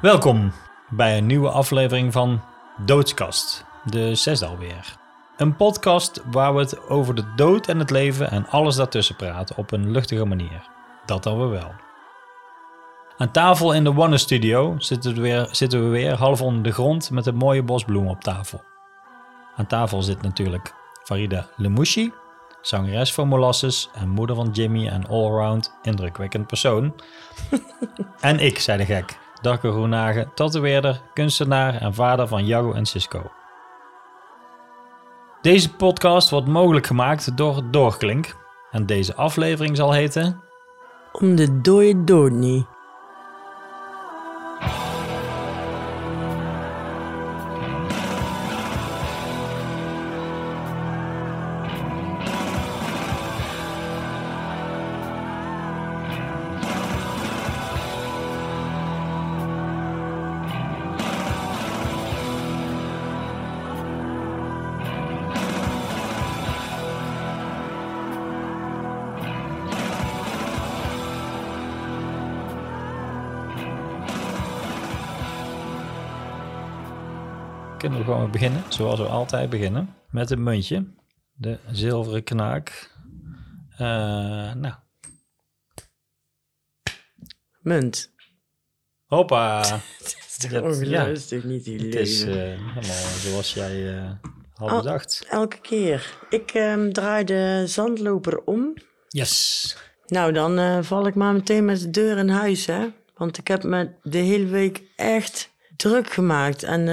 Welkom bij een nieuwe aflevering van Doodskast, de zesde alweer. Een podcast waar we het over de dood en het leven en alles daartussen praten op een luchtige manier. Dat dan we wel. Aan tafel in de One Studio zitten we, weer, zitten we weer half onder de grond met een mooie bosbloem op tafel. Aan tafel zit natuurlijk Farida Lemouchi, zangeres van Molasses en moeder van Jimmy en allround indrukwekkend persoon. en ik, zei de gek, Darko Groenhagen, tatoeëerder, kunstenaar en vader van Jago en Cisco. Deze podcast wordt mogelijk gemaakt door Doorklink en deze aflevering zal heten... Om de dood niet. Kunnen we beginnen, zoals we altijd beginnen, met een muntje. De zilveren knaak. Eh, nou, Munt. hoppa. Is Dat- ongelooflijk niet die Het is leven. eh, helemaal zoals jij eh had Oh. bedacht. Elke keer. Ik ehm, draai de zandloper om. Yes. Nou, dan eh, val ik maar meteen met de deur in huis, hè. Want ik heb me de hele week echt druk gemaakt. En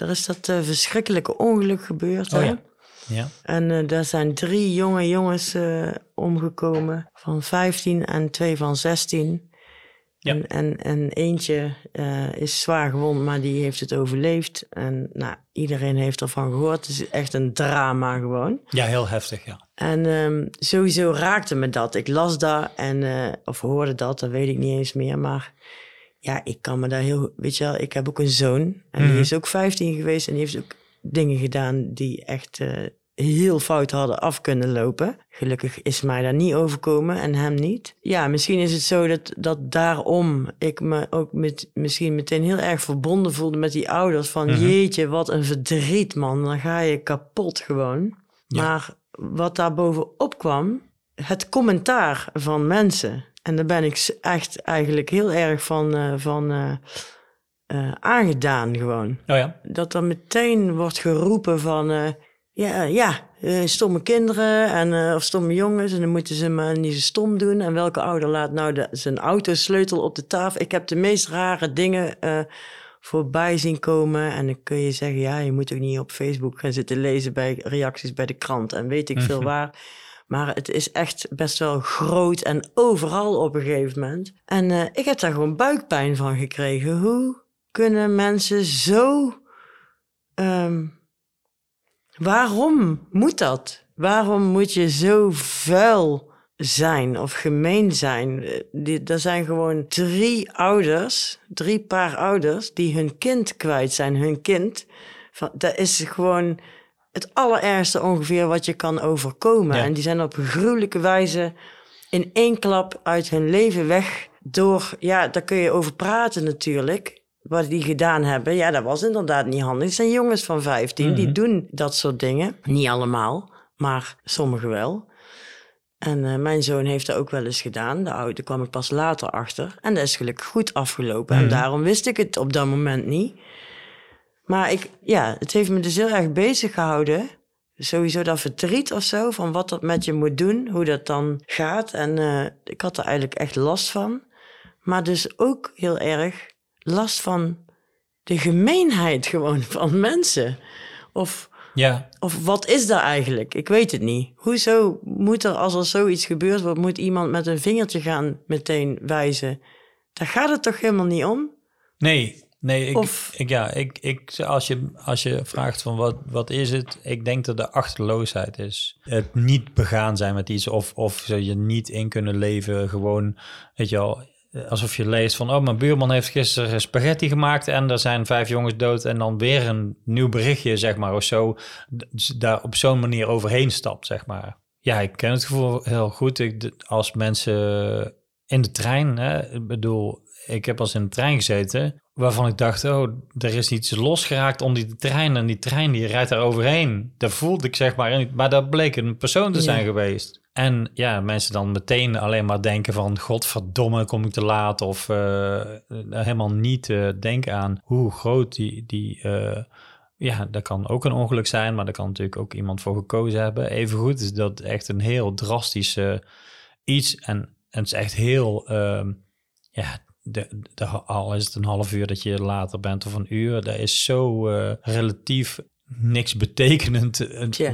er is dat eh, verschrikkelijke ongeluk gebeurd, Oh hè. ja. Ja. En eh, daar zijn drie jonge jongens eh, omgekomen. Van 15 en twee van 16. Ja. En, en, en eentje is zwaar gewond, maar die heeft het overleefd. En nou, iedereen heeft ervan gehoord. Het is echt een drama gewoon. ja, heel heftig, ja. En ehm, sowieso raakte me dat. Ik las dat en, of hoorde dat, dat weet ik niet eens meer. Maar ja, ik kan me daar heel... Weet je wel, ik heb ook een zoon. En Mhm. die is ook 15 geweest. En die heeft ook dingen gedaan die echt eh, heel fout hadden af kunnen lopen. Gelukkig is mij daar niet overkomen en hem niet. Ja, misschien is het zo dat, dat daarom ik me ook met, misschien meteen heel erg verbonden voelde met die ouders. Van Mhm. jeetje, wat een verdriet man. Dan ga je kapot gewoon. Ja. Maar wat daar bovenop kwam, het commentaar van mensen. En daar ben ik echt eigenlijk heel erg van, eh, van eh, eh, aangedaan gewoon. Oh ja. Dat er meteen wordt geroepen van... ja, ja stomme kinderen en, of stomme jongens... en dan moeten ze maar niet zo stom doen. En welke ouder laat nou de, zijn autosleutel op de tafel? Ik heb de meest rare dingen voorbij zien komen. En dan kun je zeggen... ja, je moet ook niet op Facebook gaan zitten lezen... bij reacties bij de krant en weet ik veel Mhm. waar... Maar het is echt best wel groot en overal op een gegeven moment. En eh, ik heb daar gewoon buikpijn van gekregen. Hoe kunnen mensen zo. ehm, waarom moet dat? Waarom moet je zo vuil zijn of gemeen zijn? Eh, Er zijn gewoon drie ouders, drie paar ouders, die hun kind kwijt zijn. Hun kind. Van, dat is gewoon het allerergste ongeveer wat je kan overkomen. Ja. En die zijn op een gruwelijke wijze in één klap uit hun leven weg. Door, ja, daar kun je over praten natuurlijk. Wat die gedaan hebben. Ja, dat was inderdaad niet handig. Het zijn jongens van 15, die Mhm. doen dat soort dingen. Niet allemaal, maar sommigen wel. En eh, mijn zoon heeft dat ook wel eens gedaan. De oude kwam ik pas later achter. En dat is gelukkig goed afgelopen. Mhm. En daarom wist ik het op dat moment niet. Maar ik, ja, het heeft me dus heel erg bezig gehouden. Sowieso dat verdriet of zo, van wat dat met je moet doen, hoe dat dan gaat. En eh, ik had er eigenlijk echt last van. Maar dus ook heel erg last van de gemeenheid gewoon van mensen. Of, Ja. of wat is dat eigenlijk? Ik weet het niet. Hoezo moet er, als er zoiets gebeurt, wordt, moet iemand met een vingertje gaan meteen wijzen? Daar gaat het toch helemaal niet om? Nee, nee, ik, Of- ik, ja, ik, ik, als, je, als je vraagt van wat, wat is het, ik denk dat de achterloosheid is. Het niet begaan zijn met iets of, of je niet in kunnen leven, gewoon, weet je wel, alsof je leest van, oh, mijn buurman heeft gisteren spaghetti gemaakt en er zijn vijf jongens dood en dan weer een nieuw berichtje, zeg maar, of zo, d- daar op zo'n manier overheen stapt, zeg maar. Ja, ik ken het gevoel heel goed. Ik, als mensen in de trein, hè, ik bedoel, ik heb als in de trein gezeten, waarvan ik dacht, oh, er is iets losgeraakt om die trein en die trein die rijdt daar overheen. Dat voelde ik zeg maar, maar dat bleek een persoon te zijn Ja. geweest. En ja, mensen dan meteen alleen maar denken van, godverdomme, kom ik te laat? Of eh, helemaal niet eh, denken aan hoe groot die, die eh, ja, dat kan ook een ongeluk zijn, maar daar kan natuurlijk ook iemand voor gekozen hebben. Evengoed is dat echt een heel drastische iets. En, en het is echt heel, ehm, ja, de, de, al is het een half uur dat je later bent of een uur, dat is zo eh, relatief niks betekenend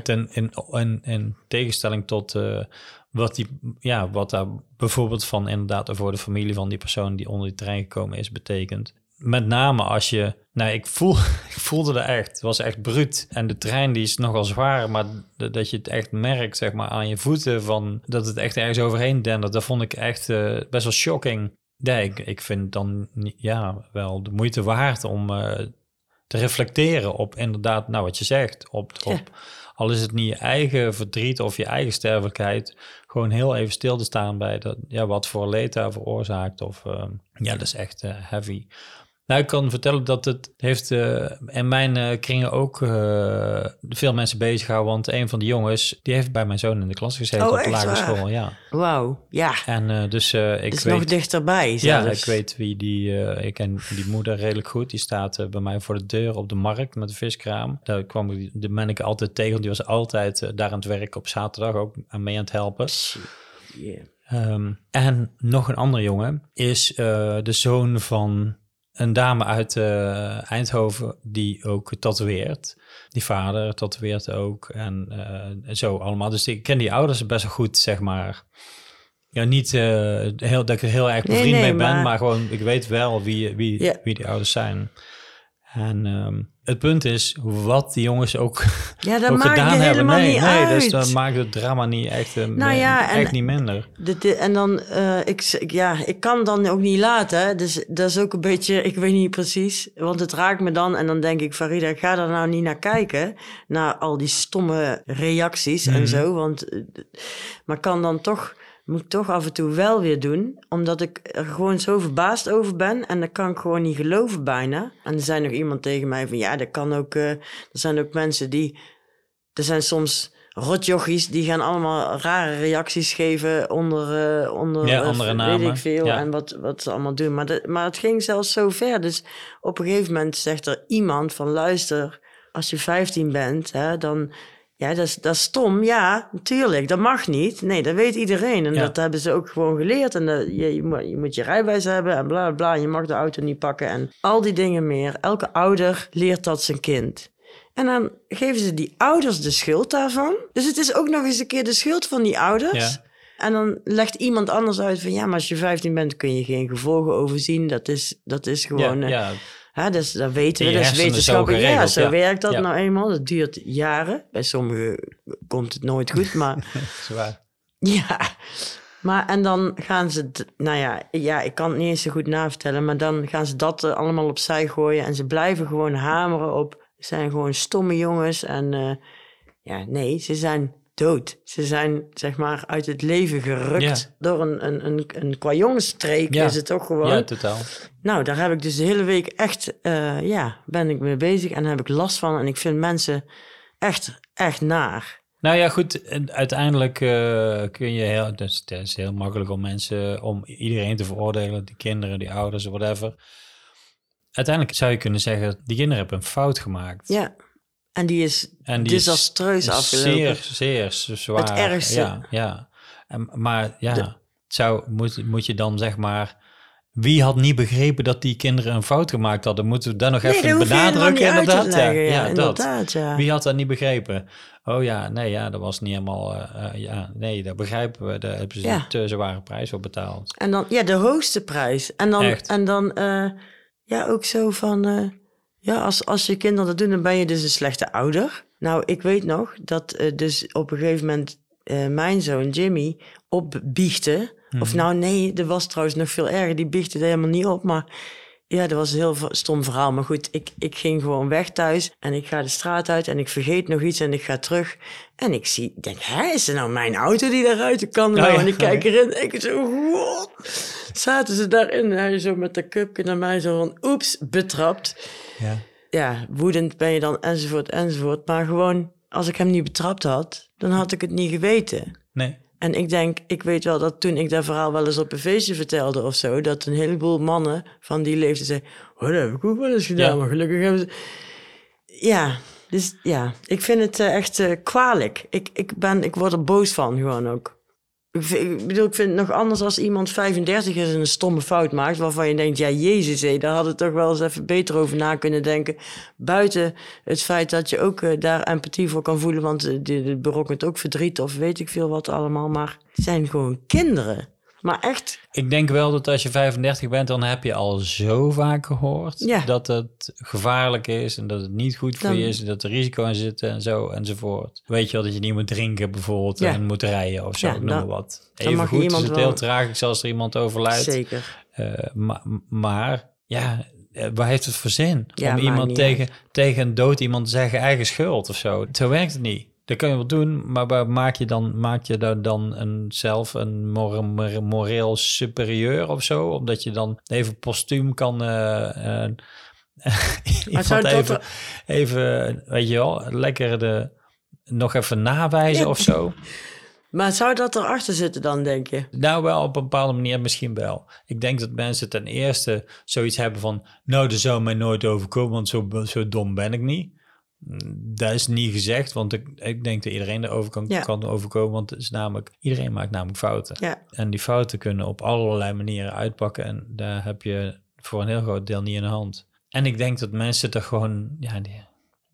ten, in, in, in tegenstelling tot eh, wat, die, ja, wat daar bijvoorbeeld van inderdaad voor de familie van die persoon die onder die trein gekomen is betekent. Met name als je, nou ik, voel, ik voelde dat echt, het was echt bruut. En de trein die is nogal zwaar, maar dat je het echt merkt zeg maar aan je voeten van dat het echt ergens overheen dendert, dat vond ik echt eh, best wel shocking. Ja, ik, ik vind dan ja, wel de moeite waard om eh, te reflecteren op inderdaad, nou wat je zegt, op, Ja. op al is het niet je eigen verdriet of je eigen sterfelijkheid, gewoon heel even stil te staan bij dat, ja, wat voor leed daar veroorzaakt. Of ehm, ja, dat is echt eh, heavy. Nou, ik kan vertellen dat het heeft eh, in mijn eh, kringen ook eh, veel mensen bezig gehouden. Want een van de jongens, die heeft bij mijn zoon in de klas gezeten Oh, op de lagere waar? school. Ja. Wauw, ja. En dus ik weet... nog dichterbij Ja, zelfs. ik weet wie die. ik ken die moeder redelijk goed. Die staat bij mij voor de deur op de markt met de viskraam. Daar kwam ik de Manneke altijd tegen. Die was altijd daar aan het werk op zaterdag ook aan mee aan het helpen. Yeah. Ehm, en nog een andere jongen is de zoon van een dame uit eh, Eindhoven die ook tatoeëert. Die vader tatoeëert ook en eh, zo allemaal. Dus ik ken die ouders best wel goed, zeg maar. Ja, niet eh, heel, dat ik er heel erg Nee, bevriend nee, mee ben, maar- maar... gewoon ik weet wel wie, wie, Ja. wie die ouders zijn. En ehm, het punt is wat die jongens ook, Ja, dat ook maakt gedaan hebben. helemaal Nee, niet nee uit. dus dat maakt het drama niet echt, eh, Nou ja, en- echt niet minder. De- de- en dan, eh, ik, ja, ik kan dan ook niet laten. hè. Dus dat is ook een beetje, ik weet niet precies. Want het raakt me dan en dan denk ik, Farida, ga daar nou niet naar kijken. Naar al die stomme reacties Mhm. en zo. Want, eh, maar kan dan toch, moet ik toch af en toe wel weer doen. Omdat ik er gewoon zo verbaasd over ben. En dat kan ik gewoon niet geloven bijna. En er zei nog iemand tegen mij van, ja, dat kan ook. eh, er zijn ook mensen die, er zijn soms rotjochies die gaan allemaal rare reacties geven onder, eh, onder Ja, andere weet namen. ik veel Ja. en wat, wat ze allemaal doen. Maar, de, maar het ging zelfs zo ver. Dus op een gegeven moment zegt er iemand van luister, als je 15 bent, hè, dan ja, dat is, dat is stom. Ja, natuurlijk, dat mag niet. Nee, dat weet iedereen. En Ja. dat hebben ze ook gewoon geleerd. En dat, je, je, moet, je moet je rijbewijs hebben en bla bla. Je mag de auto niet pakken en al die dingen meer. Elke ouder leert dat zijn kind. En dan geven ze die ouders de schuld daarvan. Dus het is ook nog eens een keer de schuld van die ouders. Ja. En dan legt iemand anders uit van ja, maar als je 15 bent kun je geen gevolgen overzien. Dat is, dat is gewoon. ja, eh, ja, Hè, dus dat weten we, dat is zo wetenschappelijk. Ja, zo ja. werkt dat Ja. nou eenmaal. Dat duurt jaren. Bij sommigen komt het nooit goed, maar zwaar. ja. Maar en dan gaan ze, nou ja, ja, ik kan het niet eens zo goed navertellen, maar dan gaan ze dat eh, allemaal opzij gooien en ze blijven gewoon hameren op. Ze zijn gewoon stomme jongens en eh, ja, nee, ze zijn dood. Ze zijn zeg maar uit het leven gerukt Ja. door een, een, een, een kwajongensstreek Ja. is het toch gewoon. Ja, totaal. Nou, daar heb ik dus de hele week echt, eh, ja, ben ik mee bezig en daar heb ik last van. En ik vind mensen echt, echt naar. Nou ja, goed. Uiteindelijk eh, kun je heel... Dus het is heel makkelijk om mensen... Om iedereen te veroordelen. Die kinderen, die ouders, whatever. Uiteindelijk zou je kunnen zeggen... Die kinderen hebben een fout gemaakt. Ja. En die is En die desastreus afgelopen. Zeer, zeer zwaar. Het ergste. Ja, ja. En, maar ja, het zou, moet, moet je dan zeg maar... Wie had niet begrepen dat die kinderen een fout gemaakt hadden? Moeten we dat nog Nee, even dat benadrukken? inderdaad, leggen. Ja, dat. inderdaad, ja. Wie had dat niet begrepen? Oh ja, nee, ja, dat was niet helemaal... eh, eh, ja, nee, dat begrijpen we. Daar hebben ze een te zware prijs voor betaald. En dan, ja, de hoogste prijs. En dan, Echt. en dan eh, ja, ook zo van, ja, als, als je kinderen dat doen, dan ben je dus een slechte ouder. Nou, ik weet nog dat eh, dus op een gegeven moment eh, mijn zoon Jimmy opbiechte. Of nou, nee, er was trouwens nog veel erger. Die biechte er helemaal niet op, maar ja, dat was een heel stom verhaal. Maar goed, ik, ik ging gewoon weg thuis en ik ga de straat uit en ik vergeet nog iets en ik ga terug. En ik zie, denk, hè, is het nou mijn auto die daaruit kan? Nou, ja. en ik kijk erin en ik zo, zaten ze daarin en hij zo met de cupje naar mij zo van oeps, betrapt. Ja. Ja, woedend ben je dan enzovoort enzovoort. Maar gewoon, als ik hem niet betrapt had, dan had ik het niet geweten. Nee. En ik denk, ik weet wel dat toen ik dat verhaal wel eens op een feestje vertelde of zo, dat een heleboel mannen van die leeftijd zeiden, oh, dat heb ik ook wel eens gedaan, Ja. maar gelukkig hebben ze... Ja, dus ja, ik vind het eh, echt eh, kwalijk. Ik, ik, ben, ik word er boos van gewoon ook. Ik, bedoel, ik vind het nog anders als iemand 35 is en een stomme fout maakt, waarvan je denkt, ja, jezus, hé, daar hadden we toch wel eens even beter over na kunnen denken. Buiten het feit dat je ook eh, daar empathie voor kan voelen, want uh, dit berokkent ook verdriet of weet ik veel wat allemaal, maar het zijn gewoon kinderen. Maar echt, Ik denk wel dat als je 35 bent, dan heb je al zo vaak gehoord Ja. dat het gevaarlijk is en dat het niet goed voor Dan- je is en dat er risico in zit en zo enzovoort. Weet je wel dat je niet moet drinken bijvoorbeeld Ja. en moet rijden of zo, Ja, ik noem dan- maar wat. dan Even goed is het wel- heel tragisch als er iemand overlijdt. zeker. Eh, ma- maar ja, eh, waar heeft het voor zin? Om iemand tegen, tegen een dood iemand te zeggen eigen schuld of zo. Zo werkt het niet. Dat kun je wel doen, maar waar maak je dan, maak je daar dan een, zelf een mor- mor- moreel superieur of zo? Omdat je dan even postuum kan... eh, eh, iemand zou dat even, even, weet je wel, lekker de, nog even nawijzen Ja. of zo. Maar zou dat erachter zitten dan, denk je? Nou, wel op een bepaalde manier misschien wel. Ik denk dat mensen ten eerste zoiets hebben van... nou, dat zou mij nooit overkomen, want zo, zo dom ben ik niet. Mm, Dat is niet gezegd, want ik, ik denk dat iedereen erover kan, Ja. kan overkomen. Want het is namelijk, iedereen maakt namelijk fouten. Ja, En die fouten kunnen op allerlei manieren uitpakken. En daar heb je voor een heel groot deel niet in de hand. En ik denk dat mensen er gewoon... Ja, die,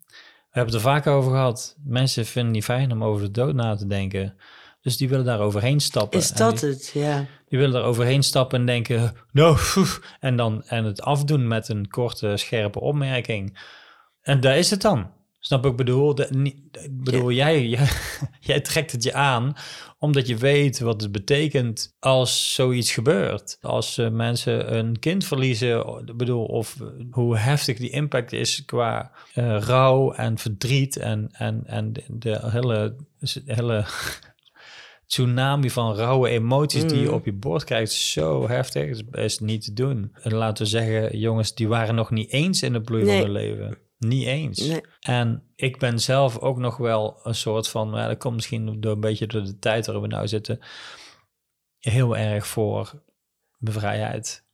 we hebben het er vaak over gehad. Mensen vinden het niet fijn om over de dood na te denken. Dus die willen daar overheen stappen. is dat die, het? Ja. die willen er overheen stappen en denken... Nou, pff, en, dan, en het afdoen met een korte, scherpe opmerking. En daar is het dan. Snap ik bedoel? De, bedoel, jij, jij, jij trekt het je aan omdat je weet wat het betekent als zoiets gebeurt. Als eh, mensen een kind verliezen, bedoel, of eh, hoe heftig die impact is qua eh, rouw en verdriet en, en, en de, hele, hele tsunami van rauwe emoties die je Mhm. op je bord krijgt, zo heftig. is, is niet te doen. En laten we zeggen, jongens, die waren nog niet eens in de bloei Nee. van hun leven. Niet eens. Nee. En ik ben zelf ook nog wel een soort van, ja, dat komt misschien door een beetje door de tijd waarin we nou zitten, heel erg voor vrijheid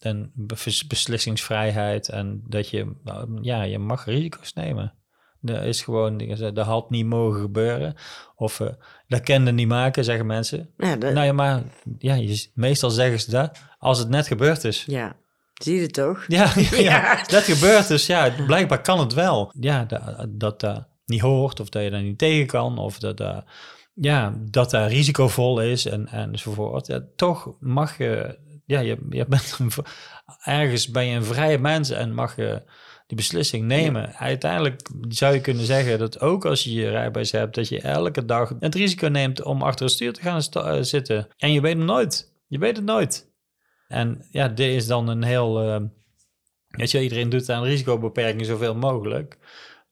en bes- beslissingsvrijheid en dat je, nou, ja, je mag risico's nemen. Dat is gewoon, dat had niet mogen gebeuren. Of eh, dat kende niet maken, zeggen mensen. Ja, dat- Nou ja, maar ja, je, meestal zeggen ze dat als het net gebeurd is. ja. Zie je het toch? Ja, ja, Ja. dat gebeurt dus. Ja, blijkbaar kan het wel. Ja, dat dat, niet hoort of dat je daar niet tegen kan of dat ja, dat dat risicovol is en, enzovoort. Ja, toch mag je, ja, je, je bent een, ergens ben je een vrije mens en mag je die beslissing nemen. Uiteindelijk zou je kunnen zeggen dat ook als je je rijbewijs hebt, dat je elke dag het risico neemt om achter het stuur te gaan eh, zitten. En je weet het nooit. Je weet het nooit. En ja, dit is dan een heel... eh, weet je, iedereen doet aan risicobeperking zoveel mogelijk.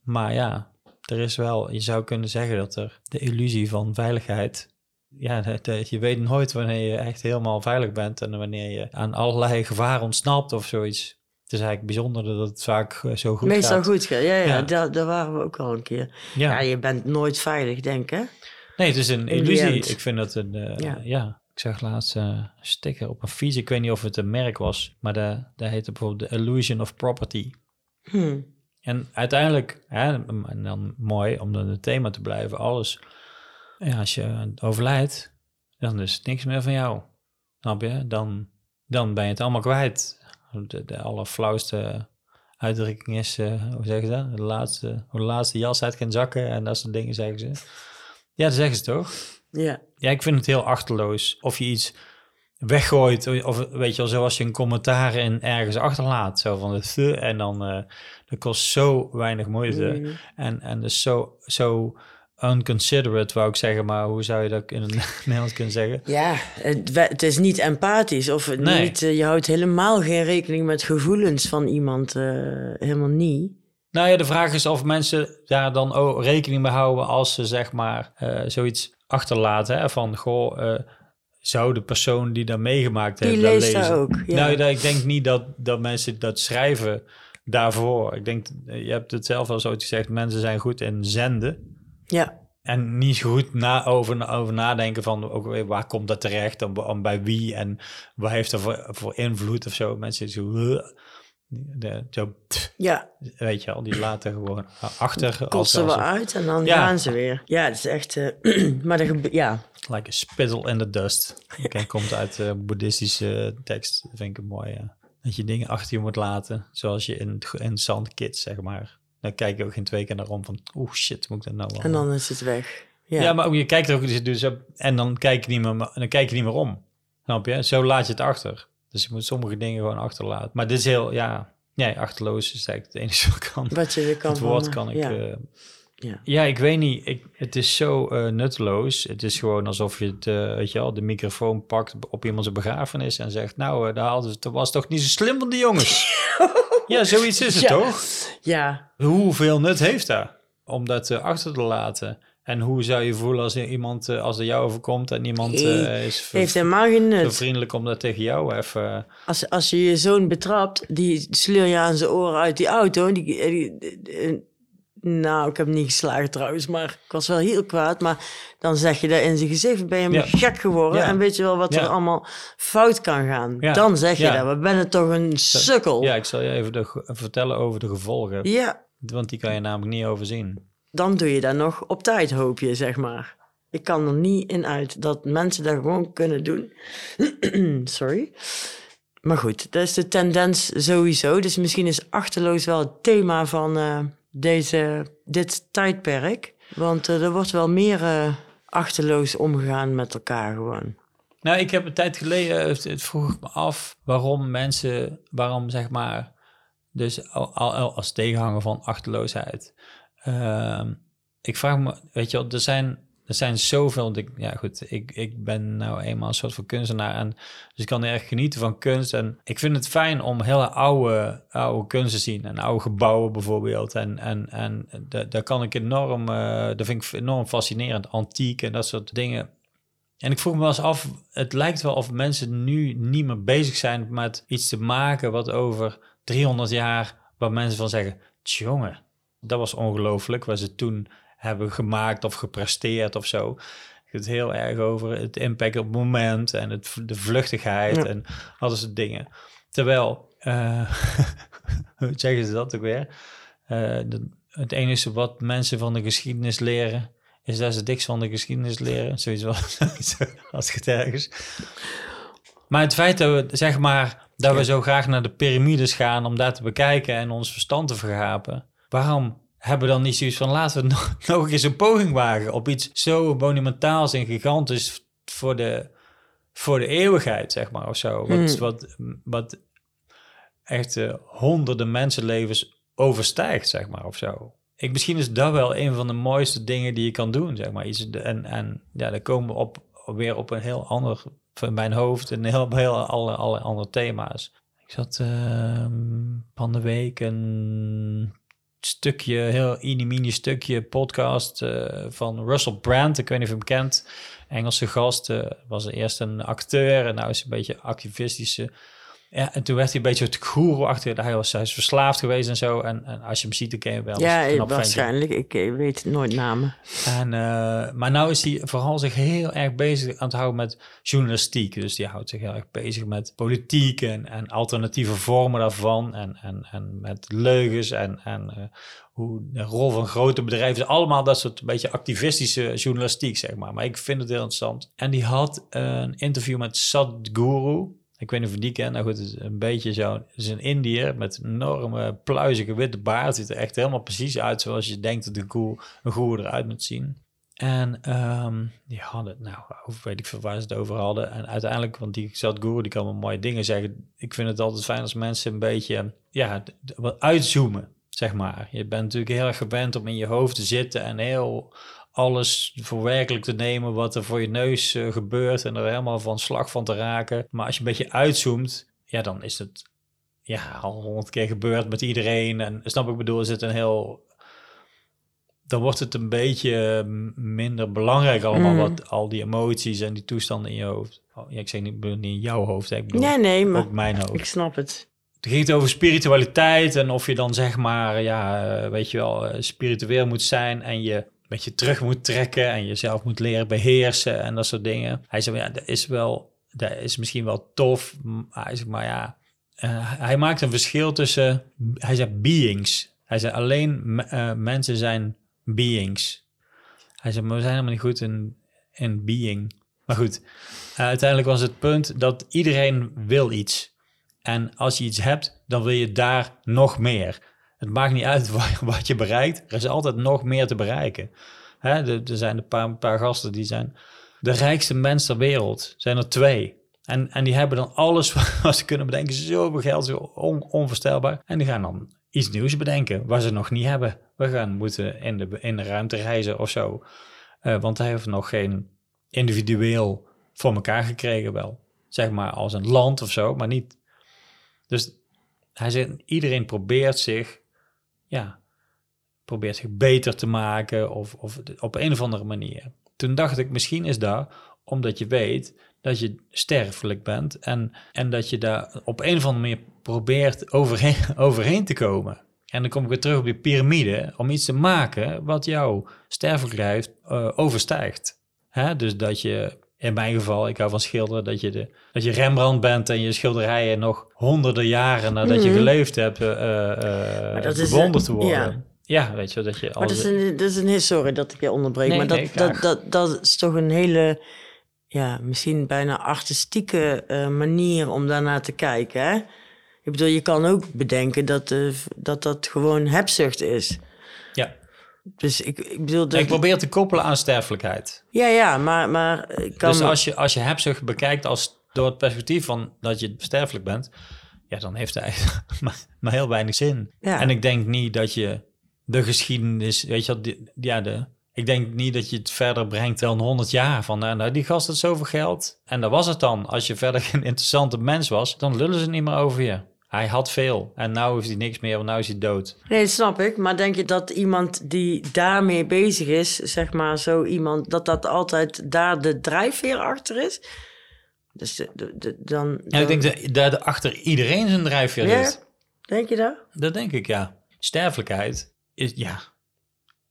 Maar ja, er is wel... Je zou kunnen zeggen dat er de illusie van veiligheid... Ja, dat- dat je weet nooit wanneer je echt helemaal veilig bent... en wanneer je aan allerlei gevaar ontsnapt of zoiets. Het is eigenlijk bijzonder dat het vaak eh, zo goed Meestal gaat. goed gaat. Ja, ja, Ja. Daar, daar waren we ook al een keer. Ja. Ja. je bent nooit veilig, denk ik. Nee, het is een In illusie. Ik vind dat een... eh, ja. Ja. Ik zag laatst eh, een sticker op een fiets. Ik weet niet of het een merk was, maar dat heette bijvoorbeeld The Illusion of Property. Hm. En uiteindelijk, hè, en dan mooi om dan het thema te blijven, alles. Ja, als je overlijdt, dan is het niks meer van jou. Snap je? Dan, dan ben je het allemaal kwijt. De, de allerflauwste uitdrukking is, eh, hoe zeggen ze dat? De laatste, hoe de laatste jas uit kan zakken en dat soort dingen zeggen ze. Ja, dat zeggen ze toch? Ja. Ja, ik vind het heel achterloos. Of je iets weggooit, of weet je wel, zoals je een commentaar in ergens achterlaat. Zo van het "Thuh", en dan, eh dat kost zo weinig moeite. Mm. En, en dus zo, zo unconsiderate, wou ik zeggen, maar hoe zou je dat in het Nederlands kunnen zeggen? Ja, het, het is niet empathisch. Of het Nee. niet, eh, je houdt helemaal geen rekening met gevoelens van iemand. eh, helemaal niet. Nou ja, de vraag is of mensen daar dan ook rekening mee houden als ze zeg maar zoiets achterlaten. Hè? Van, goh, eh, zou de persoon die dat meegemaakt Die heeft dat leest lezen? ook, ja. Nou, ik denk niet dat, dat mensen dat schrijven daarvoor. Ik denk, je hebt het zelf al zo gezegd, mensen zijn goed in zenden. Ja, En niet goed na, over, over nadenken van ook weer, waar komt dat terecht, om bij wie en wat heeft er voor, voor invloed of zo. Mensen zo. De, zo ja. weet je al, die laten gewoon achter. als- Kotsen we uit en dan Ja. gaan ze weer. Ja, het is echt... eh, maar dat ja, Like a spittle in the dust. Oké, komt uit de boeddhistische tekst. Dat vind ik een mooie. Dat je dingen achter je moet laten. Zoals je in, in Sand Kids, zeg maar. Dan kijk je ook geen twee keer naar om van... Oeh, shit, moet ik dat nou wel... en dan is het weg. ja. Ja, maar ook, je kijkt er ook... Dus, en dan kijk, je niet meer, dan kijk je niet meer om. Snap je? Zo laat je het achter. Dus je moet sommige dingen gewoon achterlaten. Maar dit is heel... Ja, nee, achterloos is eigenlijk het enige wat kan. wat je kan het woord kan ik... Ja, eh, ja. ja, ik weet niet. Ik, het is zo eh, nutteloos. Het is gewoon alsof je het, eh, weet je wel, de microfoon pakt op iemands begrafenis en zegt: Nou, daar hadden ze- dat was toch niet zo slim van die jongens? ja, zoiets is het Ja. toch? ja, Hoeveel nut heeft dat om dat achter te laten? En hoe zou je voelen als er iemand, eh, als er jou overkomt en iemand eh, is heeft helemaal geen zo nut. vriendelijk om dat tegen jou even. Als, als je je zoon betrapt, die sleur je aan zijn oren uit die auto. Die, die- die- die- nou, ik heb hem niet geslagen trouwens, maar ik was wel heel kwaad. Maar dan zeg je dat in zijn gezicht, ben je Ja. gek geworden. Ja. En weet je wel wat Ja. er allemaal fout kan gaan. Dan zeg je dat, we benen toch een sukkel. Ja, ik zal je even de, vertellen over de gevolgen. ja, Want die kan je namelijk niet overzien. Dan doe je dat nog op tijd, hoop je, zeg maar. Ik kan er niet in uit dat mensen dat gewoon kunnen doen. Sorry. Maar goed, dat is de tendens sowieso. Dus misschien is achterloos wel het thema van eh, deze, dit tijdperk. Want eh, er wordt wel meer eh, achterloos omgegaan met elkaar gewoon. Nou, ik heb een tijd geleden, het, vroeg me af waarom mensen, waarom zeg maar, dus al als tegenhanger van achterloosheid. Ehm, ik vraag me, weet je er zijn, er zijn zoveel, ja goed, ik, ik ben nou eenmaal een soort van kunstenaar en dus ik kan erg genieten van kunst en ik vind het fijn om hele oude, oude kunst te zien en oude gebouwen bijvoorbeeld en, en, en da- daar kan ik enorm, eh dat vind ik enorm fascinerend, antiek en dat soort dingen. En ik vroeg me wel eens af, het lijkt wel of mensen nu niet meer bezig zijn met iets te maken wat over 300 jaar, waar mensen van zeggen, jongen, dat was ongelooflijk wat ze toen hebben gemaakt of gepresteerd of zo. Het heel erg over het impact op het moment en het, de vluchtigheid Ja. en al dat soort dingen. Terwijl, eh, hoe zeggen ze dat ook weer? Eh, de- het enige wat mensen van de geschiedenis leren, is dat ze niks van de geschiedenis leren. Zoiets was als het ergens. Maar het feit dat we, zeg maar, dat we zo graag naar de piramides gaan om daar te bekijken en ons verstand te vergapen. Waarom hebben we dan niet zoiets van laten we nog, nog eens een poging wagen op iets zo monumentaals en gigantisch voor de, voor de eeuwigheid, zeg maar, of zo. Wat, Hmm. wat, wat echt eh, honderden mensenlevens overstijgt, zeg maar, of zo. Ik, misschien is dat wel een van de mooiste dingen die je kan doen, zeg maar. Iets, en, en ja, dan komen we op, weer op een heel ander, van mijn hoofd, een heel, heel alle, alle andere thema's. Ik zat ehm, van de week een stukje, heel mini stukje podcast eh, van Russell Brand. Ik weet niet of je hem kent. Engelse gast. eh, was eerst een acteur en nou is een beetje activistische. Ja, en toen werd hij een beetje het goeroe achter. Hij was, hij is verslaafd geweest en zo. En, en als je hem ziet, dan ken je wel. ja, ventje. waarschijnlijk. Ik weet nooit namen. En, eh, maar nou is hij vooral zich heel erg bezig aan het houden met journalistiek. Dus die houdt zich heel erg bezig met politiek en, en alternatieve vormen daarvan. En, en, en met leugens en, en eh, hoe de rol van grote bedrijven. Allemaal dat soort beetje activistische journalistiek, zeg maar. Maar ik vind het heel interessant. En die had een interview met Sadhguru. Ik weet niet of je die kent. Nou goed, het is een beetje zo. Het is een Indiër met een enorme pluizige witte baard. Ziet er echt helemaal precies uit zoals je denkt dat een koe, een goer eruit moet zien. En ehm, die hadden, nou, hoe weet ik veel waar ze het over hadden. En uiteindelijk, want die Sadhguru, die kan wel mooie dingen zeggen. Ik vind het altijd fijn als mensen een beetje, ja, wat uitzoomen, zeg maar. Je bent natuurlijk heel erg gewend om in je hoofd te zitten en heel alles voor werkelijk te nemen wat er voor je neus eh, gebeurt en er helemaal van slag van te raken. Maar als je een beetje uitzoomt, ja, dan is het ja, al honderd keer gebeurd met iedereen. En snap ik bedoel, is het een heel dan wordt het een beetje m- minder belangrijk allemaal, Mm. wat al die emoties en die toestanden in je hoofd. Oh, ja, ik zeg niet, niet in jouw hoofd, ik bedoel Nee, nee, maar ook mijn hoofd. ik snap het. Het ging het over spiritualiteit en of je dan zeg maar, ja, eh, weet je wel, eh, spiritueel moet zijn en je een beetje terug moet trekken en jezelf moet leren beheersen en dat soort dingen. Hij zei, ja, dat is wel, dat is misschien wel tof, hij zegt, maar ja, eh, hij maakt een verschil tussen, hij zei beings. Hij zei alleen eh, mensen zijn beings. Hij zei, we zijn helemaal niet goed in, in being. Maar goed, eh, uiteindelijk was het punt dat iedereen wil iets. En als je iets hebt, dan wil je daar nog meer. Het maakt niet uit wa- wat je bereikt. Er is altijd nog meer te bereiken. Hè, er, zijn een paar, paar gasten die zijn de rijkste mens ter wereld. Zijn er twee. En, en die hebben dan alles wat ze kunnen bedenken. Zoveel geld, zo on, onvoorstelbaar. En die gaan dan iets nieuws bedenken wat ze nog niet hebben. We gaan moeten in de, in de ruimte reizen of zo. Eh, want hij heeft nog geen individueel voor elkaar gekregen wel. Zeg maar als een land of zo, maar niet. Dus hij zegt, iedereen probeert zich, ja, probeert zich beter te maken of, of op een of andere manier. Toen dacht ik, misschien is dat omdat je weet dat je sterfelijk bent en, en dat je daar op een of andere manier probeert overheen, overheen te komen. En dan kom ik weer terug op die piramide om iets te maken wat jouw sterfelijkheid eh, overstijgt. Hè? Dus dat je, in mijn geval, ik hou van schilderen, dat je, de, dat je Rembrandt bent en je schilderijen nog honderden jaren nadat je Mhm. geleefd hebt, bewonderd te worden. ja. Ja. weet je, dat je Maar dat is een, dat is een sorry dat ik je onderbreek, Nee, maar dat, nee, dat, dat, dat is toch een hele, ja, misschien bijna artistieke eh, manier om daarnaar te kijken. Hè? Ik bedoel, je kan ook bedenken dat dat, dat gewoon hebzucht is. Dus ik, ik bedoel, dat, Ik probeer te koppelen aan sterfelijkheid. ja, ja, maar, maar ik kan dus als je, als je hebzucht bekijkt als door het perspectief van dat je sterfelijk bent, ja, dan heeft eigenlijk maar, maar heel weinig zin. Ja. En ik denk niet dat je de geschiedenis, weet je ja, de, ik denk niet dat je het verder brengt dan 100 jaar. Van nou, nou, die gast had zoveel geld. En dat was het dan. Als je verder geen interessante mens was, dan lullen ze niet meer over je. Hij had veel en nou heeft hij niks meer, want nou is hij dood. Nee, dat snap ik. Maar denk je dat iemand die daarmee bezig is, zeg maar zo iemand, dat dat altijd daar de drijfveer achter is? Dus de, de, de- dan, Ja, ik denk dat daar achter iedereen zijn drijfveer Ja? zit. Denk je dat? Dat denk ik, ja. Sterfelijkheid is, ja.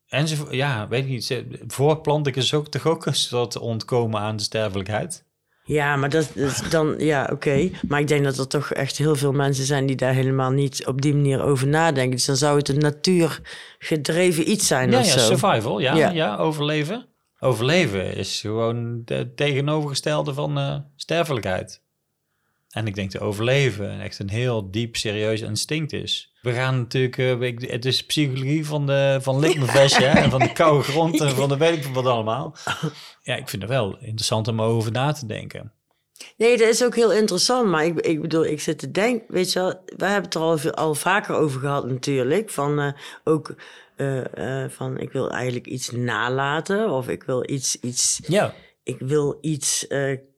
En ze, ja, weet ik niet. Voortplanting is ook toch ook een soort ontkomen aan de sterfelijkheid. Ja, maar dat is dan, ja, oké. Maar ik denk dat er toch echt heel veel mensen zijn die daar helemaal niet op die manier over nadenken. Dus dan zou het een natuurgedreven iets zijn Ja, of ja, zo. survival, ja, ja. Ja. overleven. Overleven is gewoon het tegenovergestelde van eh, sterfelijkheid. En ik denk dat overleven echt een heel diep, serieus instinct is. We gaan natuurlijk, eh, het is psychologie van de van hè, en van de koude grond en van de weet ik wat allemaal. Ja, ik vind het wel interessant om over na te denken. Nee, dat is ook heel interessant. Maar ik, ik bedoel, ik zit te denken, weet je wel, wij hebben het er al, al vaker over gehad natuurlijk. Van eh, ook eh, van ik wil eigenlijk iets nalaten of ik wil iets, iets, Ja, ik wil iets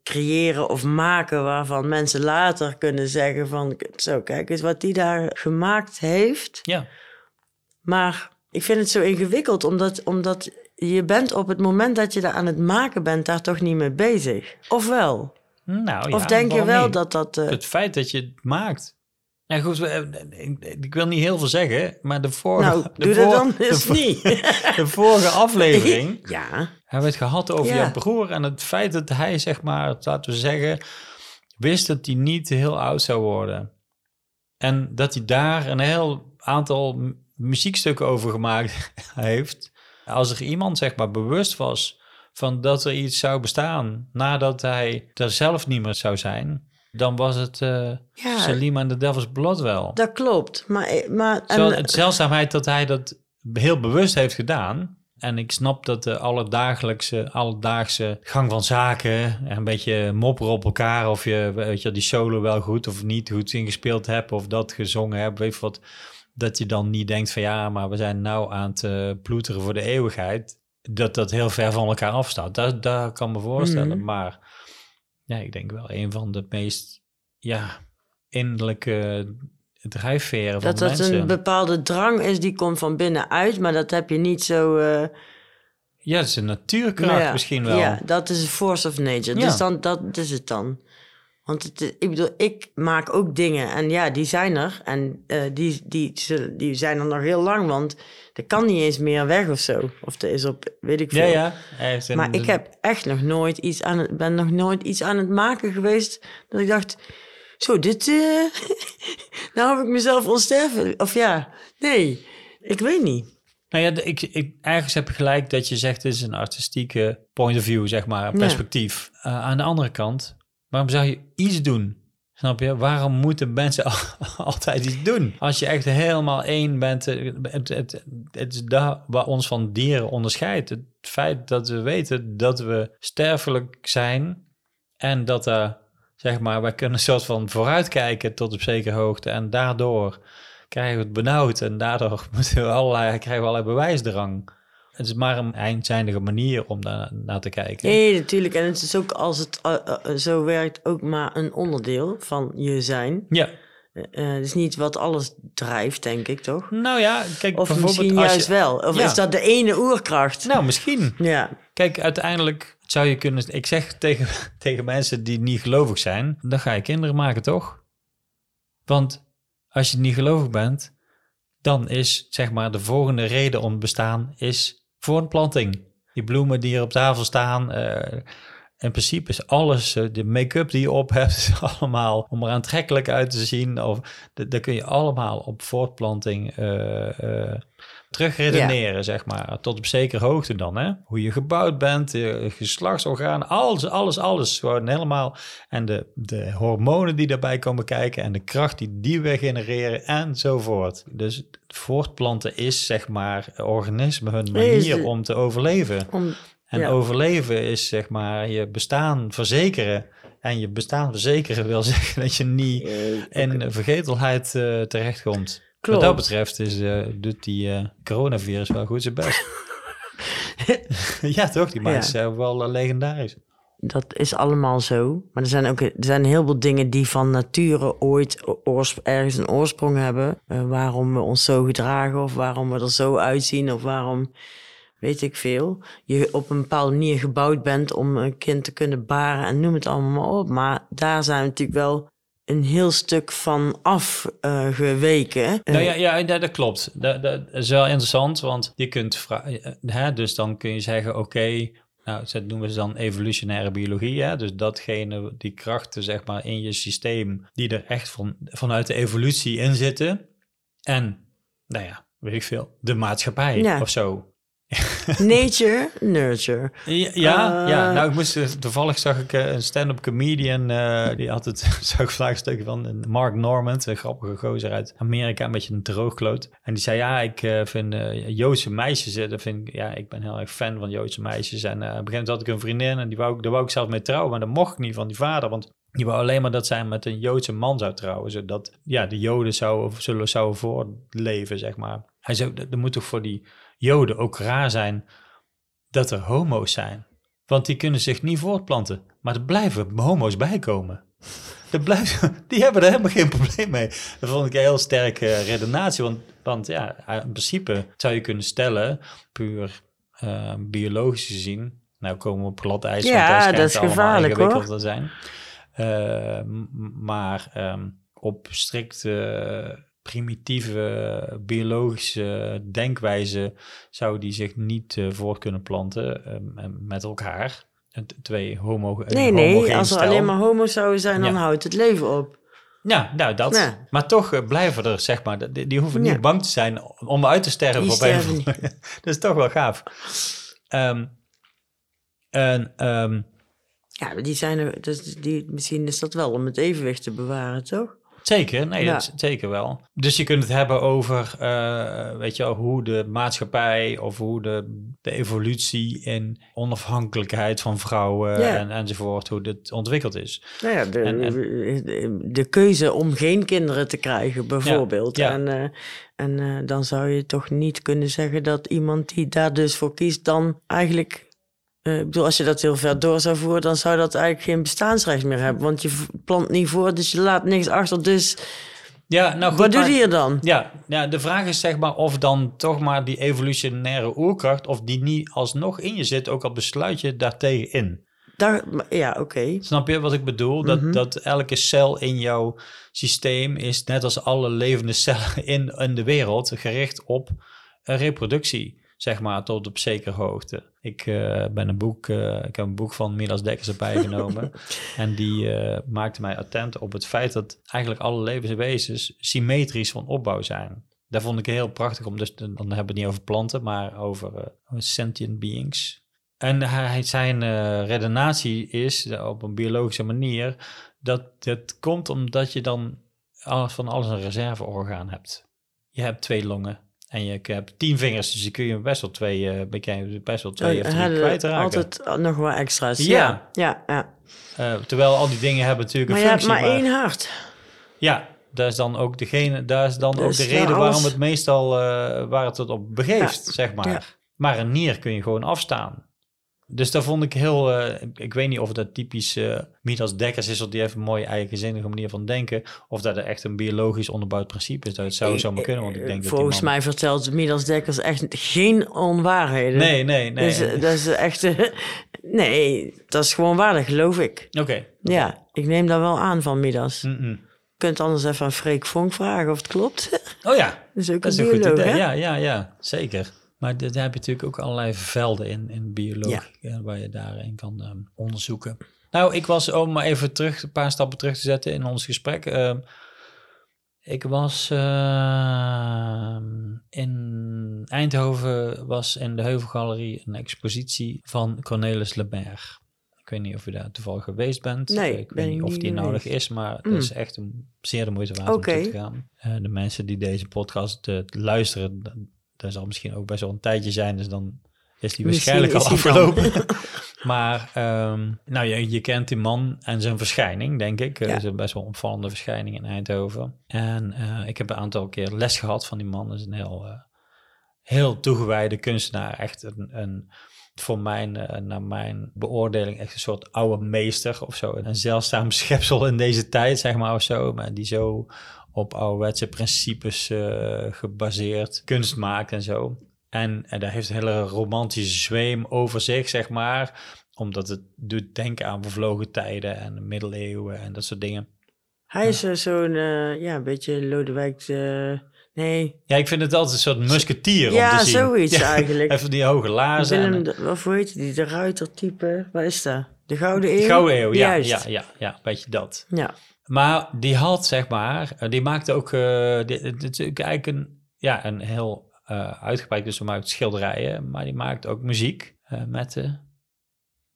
creëren of maken waarvan mensen later kunnen zeggen van zo, kijk eens wat die daar gemaakt heeft. ja. Maar ik vind het zo ingewikkeld, omdat, omdat je bent op het moment dat je daar aan het maken bent, daar toch niet mee bezig. Of wel? Nou, of ja, denk je wel niet? dat dat... eh, Het feit dat je het maakt. Ja, goed, we- ik, wil niet heel veel zeggen, maar de vorige... nou, de doe dat vor- dan eens niet. De vorige aflevering ja, hebben we het gehad over Ja. jouw broer en het feit dat hij, zeg maar, laten we zeggen, wist dat hij niet heel oud zou worden. En dat hij daar een heel aantal mu- muziekstukken over gemaakt heeft. Als er iemand, zeg maar, bewust was van dat er iets zou bestaan nadat hij er zelf niet meer zou zijn, dan was het eh Ja. Salim en de Devil's Blood wel. dat klopt. Maar, eh, maar en, Zo, het zeldzaamheid dat hij dat heel bewust heeft gedaan. En ik snap dat de alledagelijkse, alledaagse gang van zaken... en een beetje mopperen op elkaar... of je weet je, die solo wel goed of niet goed ingespeeld hebt... of dat gezongen hebt, weet je wat... dat je dan niet denkt van ja, maar we zijn nou aan het eh, ploeteren voor de eeuwigheid... dat dat heel ver van elkaar afstaat. Dat, dat kan me voorstellen. Mhm. Maar ja, ik denk wel een van de meest ja, innerlijke drijfveren van Dat de dat mensen. een bepaalde drang is die komt van binnenuit, maar dat heb je niet zo. eh, Ja, dat is een natuurkracht ja, misschien wel. Ja, dat is een force of nature. Ja. Dus dan, dat is het dan. Want het, ik bedoel, ik maak ook dingen en ja, die zijn er. En eh, die, die, zullen- die zijn er nog heel lang, want er kan niet eens meer weg of zo. Of er is op, weet ik veel. Ja, ja. Maar ik heb echt nog nooit iets aan het, ben nog nooit iets aan het maken geweest dat ik dacht, zo, dit, eh, nou heb ik mezelf onsterfelijk. Of ja, nee, ik weet niet. Nou ja, ik, ik, ergens heb je gelijk dat je zegt, het is een artistieke point of view, zeg maar, Ja. perspectief. Eh, aan de andere kant, waarom zou je iets doen? Snap je? Waarom moeten mensen al- altijd iets doen? Als je echt helemaal één bent, eh, het, het, het is daar waar ons van dieren onderscheidt. Het feit dat we weten dat we sterfelijk zijn en dat er, zeg maar, wij kunnen een soort van vooruitkijken tot op zekere hoogte en daardoor krijgen we het benauwd en daardoor moeten we allerlei, krijgen we allerlei bewijsdrang. Het is maar een eindzijdige manier om daar naar te kijken. Nee, natuurlijk. En het is ook als het eh, eh, zo werkt, ook maar een onderdeel van je zijn. Ja, Eh, eh, het is niet wat alles drijft, denk ik, toch? nou ja, kijk Of bijvoorbeeld misschien als juist je, wel. Of Ja. is dat de ene oerkracht? Nou, misschien. Ja, Kijk, uiteindelijk zou je kunnen... Ik zeg tegen, tegen mensen die niet gelovig zijn... dan ga je kinderen maken, toch? Want als je niet gelovig bent... dan is, zeg maar, de volgende reden om te bestaan... is voortplanting. Die bloemen die er op tafel staan... eh, in principe is alles, eh, de make-up die je op hebt, allemaal om er aantrekkelijk uit te zien. Of daar kun je allemaal op voortplanting eh, terugredeneren, zeg maar. Tot op zekere hoogte dan, hè. Hoe je gebouwd bent, je geslachtsorganen, alles, alles, alles. Gewoon helemaal. En de, de hormonen die daarbij komen kijken en de kracht die die weer genereren enzovoort. Dus voortplanten is, zeg maar, organismen hun manier om te overleven. om, En Ja. overleven is zeg maar je bestaan verzekeren. En je bestaan verzekeren wil zeggen dat je niet eh, in vergetelheid eh, terechtkomt. Klopt. Wat dat betreft is, eh, doet die coronavirus wel goed zijn best. ja, toch? Die Ja. zichzelf wel legendarisch. dat is allemaal zo. Maar er zijn ook er zijn heel veel dingen die van nature ooit ergens een oorsprong hebben. Waarom we ons zo gedragen of waarom we er zo uitzien of waarom, weet ik veel. Je op een bepaalde manier gebouwd bent om een kind te kunnen baren en noem het allemaal maar op. Maar daar zijn we natuurlijk wel een heel stuk van afgeweken. Nou ja, ja, dat, klopt. Dat, dat is wel interessant, want je kunt vragen, hè, dus dan kun je zeggen, oké, nou, dat noemen ze dan evolutionaire biologie, hè, dus datgene, die krachten, zeg maar, in je systeem, die er echt van, vanuit de evolutie in zitten. En, nou ja, weet ik veel, de maatschappij Ja. of zo. Nature, nurture. Ja, ja, Eh. ja. nou, ik moest, eh, toevallig zag ik eh, een stand-up comedian, die had het, zag ik vandaag een stukje van, Mark Normand, een grappige gozer uit Amerika, een beetje een droogkloot. En die zei, ja, ik vind Joodse meisjes, dat vind ik, ja, ik ben heel erg fan van Joodse meisjes. En op een gegeven moment had ik een vriendin en die wou, ik- daar wou ik zelf mee trouwen, maar dat mocht ik niet van die vader, want die wou alleen maar dat zij met een Joodse man zou trouwen, zodat ja, de Joden zouden, zullen, zouden voortleven, zeg maar. Hij zei, dat dat moet toch voor die Joden ook raar zijn dat er homo's zijn. Want die kunnen zich niet voortplanten. Maar er blijven homo's bijkomen. Er blijven, die hebben er helemaal geen probleem mee. Dat vond ik een heel sterke redenatie. Want, want ja, in principe zou je kunnen stellen, puur eh, biologisch gezien. Nou komen we op glad ijs. Ja, dat is gevaarlijk, hoor. zijn. Eh, maar ehm, op strikt eh, primitieve biologische denkwijze zou die zich niet eh, voort kunnen planten ehm, met elkaar. Twee homo Nee, nee, als er alleen maar homo's zouden zijn, dan Ja. houdt het leven op. Ja, nou dat. Ja. Maar toch eh, blijven er, zeg maar, die, die hoeven Ja. niet bang te zijn om uit te sterven. Die op sterven dat is toch wel gaaf. Ehm, en ehm, Ja, die zijn er, dus die, misschien is dat wel om het evenwicht te bewaren, toch? Zeker, nee, Ja. dat zeker wel. Dus je kunt het hebben over, eh, weet je wel, hoe de maatschappij of hoe de, de evolutie in onafhankelijkheid van vrouwen Ja. en, enzovoort, hoe dit ontwikkeld is. Nou ja, de, En- de, de keuze om geen kinderen te krijgen, bijvoorbeeld. ja. En, eh, en eh, dan zou je toch niet kunnen zeggen dat iemand die daar dus voor kiest, dan eigenlijk. Eh, ik bedoel, als je dat heel ver door zou voeren, dan zou dat eigenlijk geen bestaansrecht meer hebben. Want je plant niet voor, dus je laat niks achter. Dus Ja, nou goed, Wat hij er dan? Ja, ja, de vraag is zeg maar of dan toch maar die evolutionaire oerkracht, of die niet alsnog in je zit, ook al besluit je daartegen in. Daar, ja, oké. Snap je wat ik bedoel? Dat, Mhm. dat elke cel in jouw systeem is, net als alle levende cellen in, in de wereld, gericht op eh, reproductie, zeg maar, tot op zekere hoogte. Ik, eh, ben een boek, eh, ik heb een boek van Milas Dekkers erbij genomen. en die eh, maakte mij attent op het feit dat eigenlijk alle levenswezens symmetrisch van opbouw zijn. Daar vond ik heel prachtig om, dus dan hebben we het niet over planten, maar over sentient beings. En hij, zijn redenatie is op een biologische manier dat het komt omdat je dan alles van alles een reserveorgaan hebt. Je hebt twee longen en je hebt tien vingers, dus je kun je best wel twee, eh, je best wel twee of Oh, drie kwijtraken. altijd nog wel extra's. Ja. Ja, ja. ja. Eh, terwijl al die dingen hebben natuurlijk Maar een je hebt functie. maar één hart. Ja, daar is dan ook degene, daar is dan ook Dus de ja, reden waarom het meestal eh, waar het op begeeft, Ja, zeg maar. ja. Maar een nier kun je gewoon afstaan. Dus dat vond ik heel, eh, ik, weet niet of dat typisch eh Midas Dekkers is, of die heeft een mooie eigenzinnige manier van denken, of dat er echt een biologisch onderbouwd principe is. Dat het zou zomaar kunnen, want ik denk dat Volgens man- mij vertelt Midas Dekkers echt geen onwaarheden. Nee, nee, nee. Dus, eh, dat is echt... eh, nee, dat is gewoon waar, dat geloof ik. Oké. Ja, ik neem dat wel aan van Midas. Je Mm-mm. kunt anders even aan Freek Vonk vragen of het klopt. Oh ja, dat is ook dat is een goed idee. hè? Ja, ja, ja, zeker. Maar daar heb je natuurlijk ook allerlei velden in, in biologie, eh, waar je daarin kan ehm, onderzoeken. Nou, ik was, om maar even terug, een paar stappen terug te zetten in ons gesprek. ehm, ik was ehm, in Eindhoven, was in de Heuvelgalerie een expositie van Cornelis Leberg. Ik weet niet of u daar toevallig geweest bent. Nee, ik ben weet niet of die nodig is, maar Mm. het is echt een, zeer de moeite waard om toe te gaan. Eh, de mensen die deze podcast eh, luisteren, dat, dat zal misschien ook best wel een tijdje zijn, dus dan is die waarschijnlijk al is afgelopen. maar ehm, nou, je, je kent die man en zijn verschijning, denk ik. Het Ja. is een best wel opvallende verschijning in Eindhoven. En eh, ik heb een aantal keer les gehad van die man. Dat is een heel, eh, heel toegewijde kunstenaar. Echt een, een voor mijn, eh, naar mijn beoordeling echt een soort oude meester of zo. Een zeldzaam schepsel in deze tijd, zeg maar, of zo. Maar die zo op ouderwetse principes eh, gebaseerd kunst maakt en zo. En, en daar heeft een hele romantische zweem over zich, zeg maar. Omdat het doet denken aan bevlogen tijden en de middeleeuwen en dat soort dingen. Hij is eh, zo'n, eh, ja, een beetje Lodewijk de... Nee, Ja, ik vind het altijd een soort musketier om ja, te zien. zoiets Ja, eigenlijk. Even die hoge laarzen. Willem, de, wat hoe heet die? De ruitertype. Wat is dat? De Gouden Eeuw? Gouden eeuw, ja, Juist. ja, ja, ja, weet je dat. Ja. Maar die had, zeg maar, eh, die maakte ook, eh ook eigenlijk een, ja, een heel eh uitgebreid, dus maakt schilderijen, maar die maakt ook muziek met de,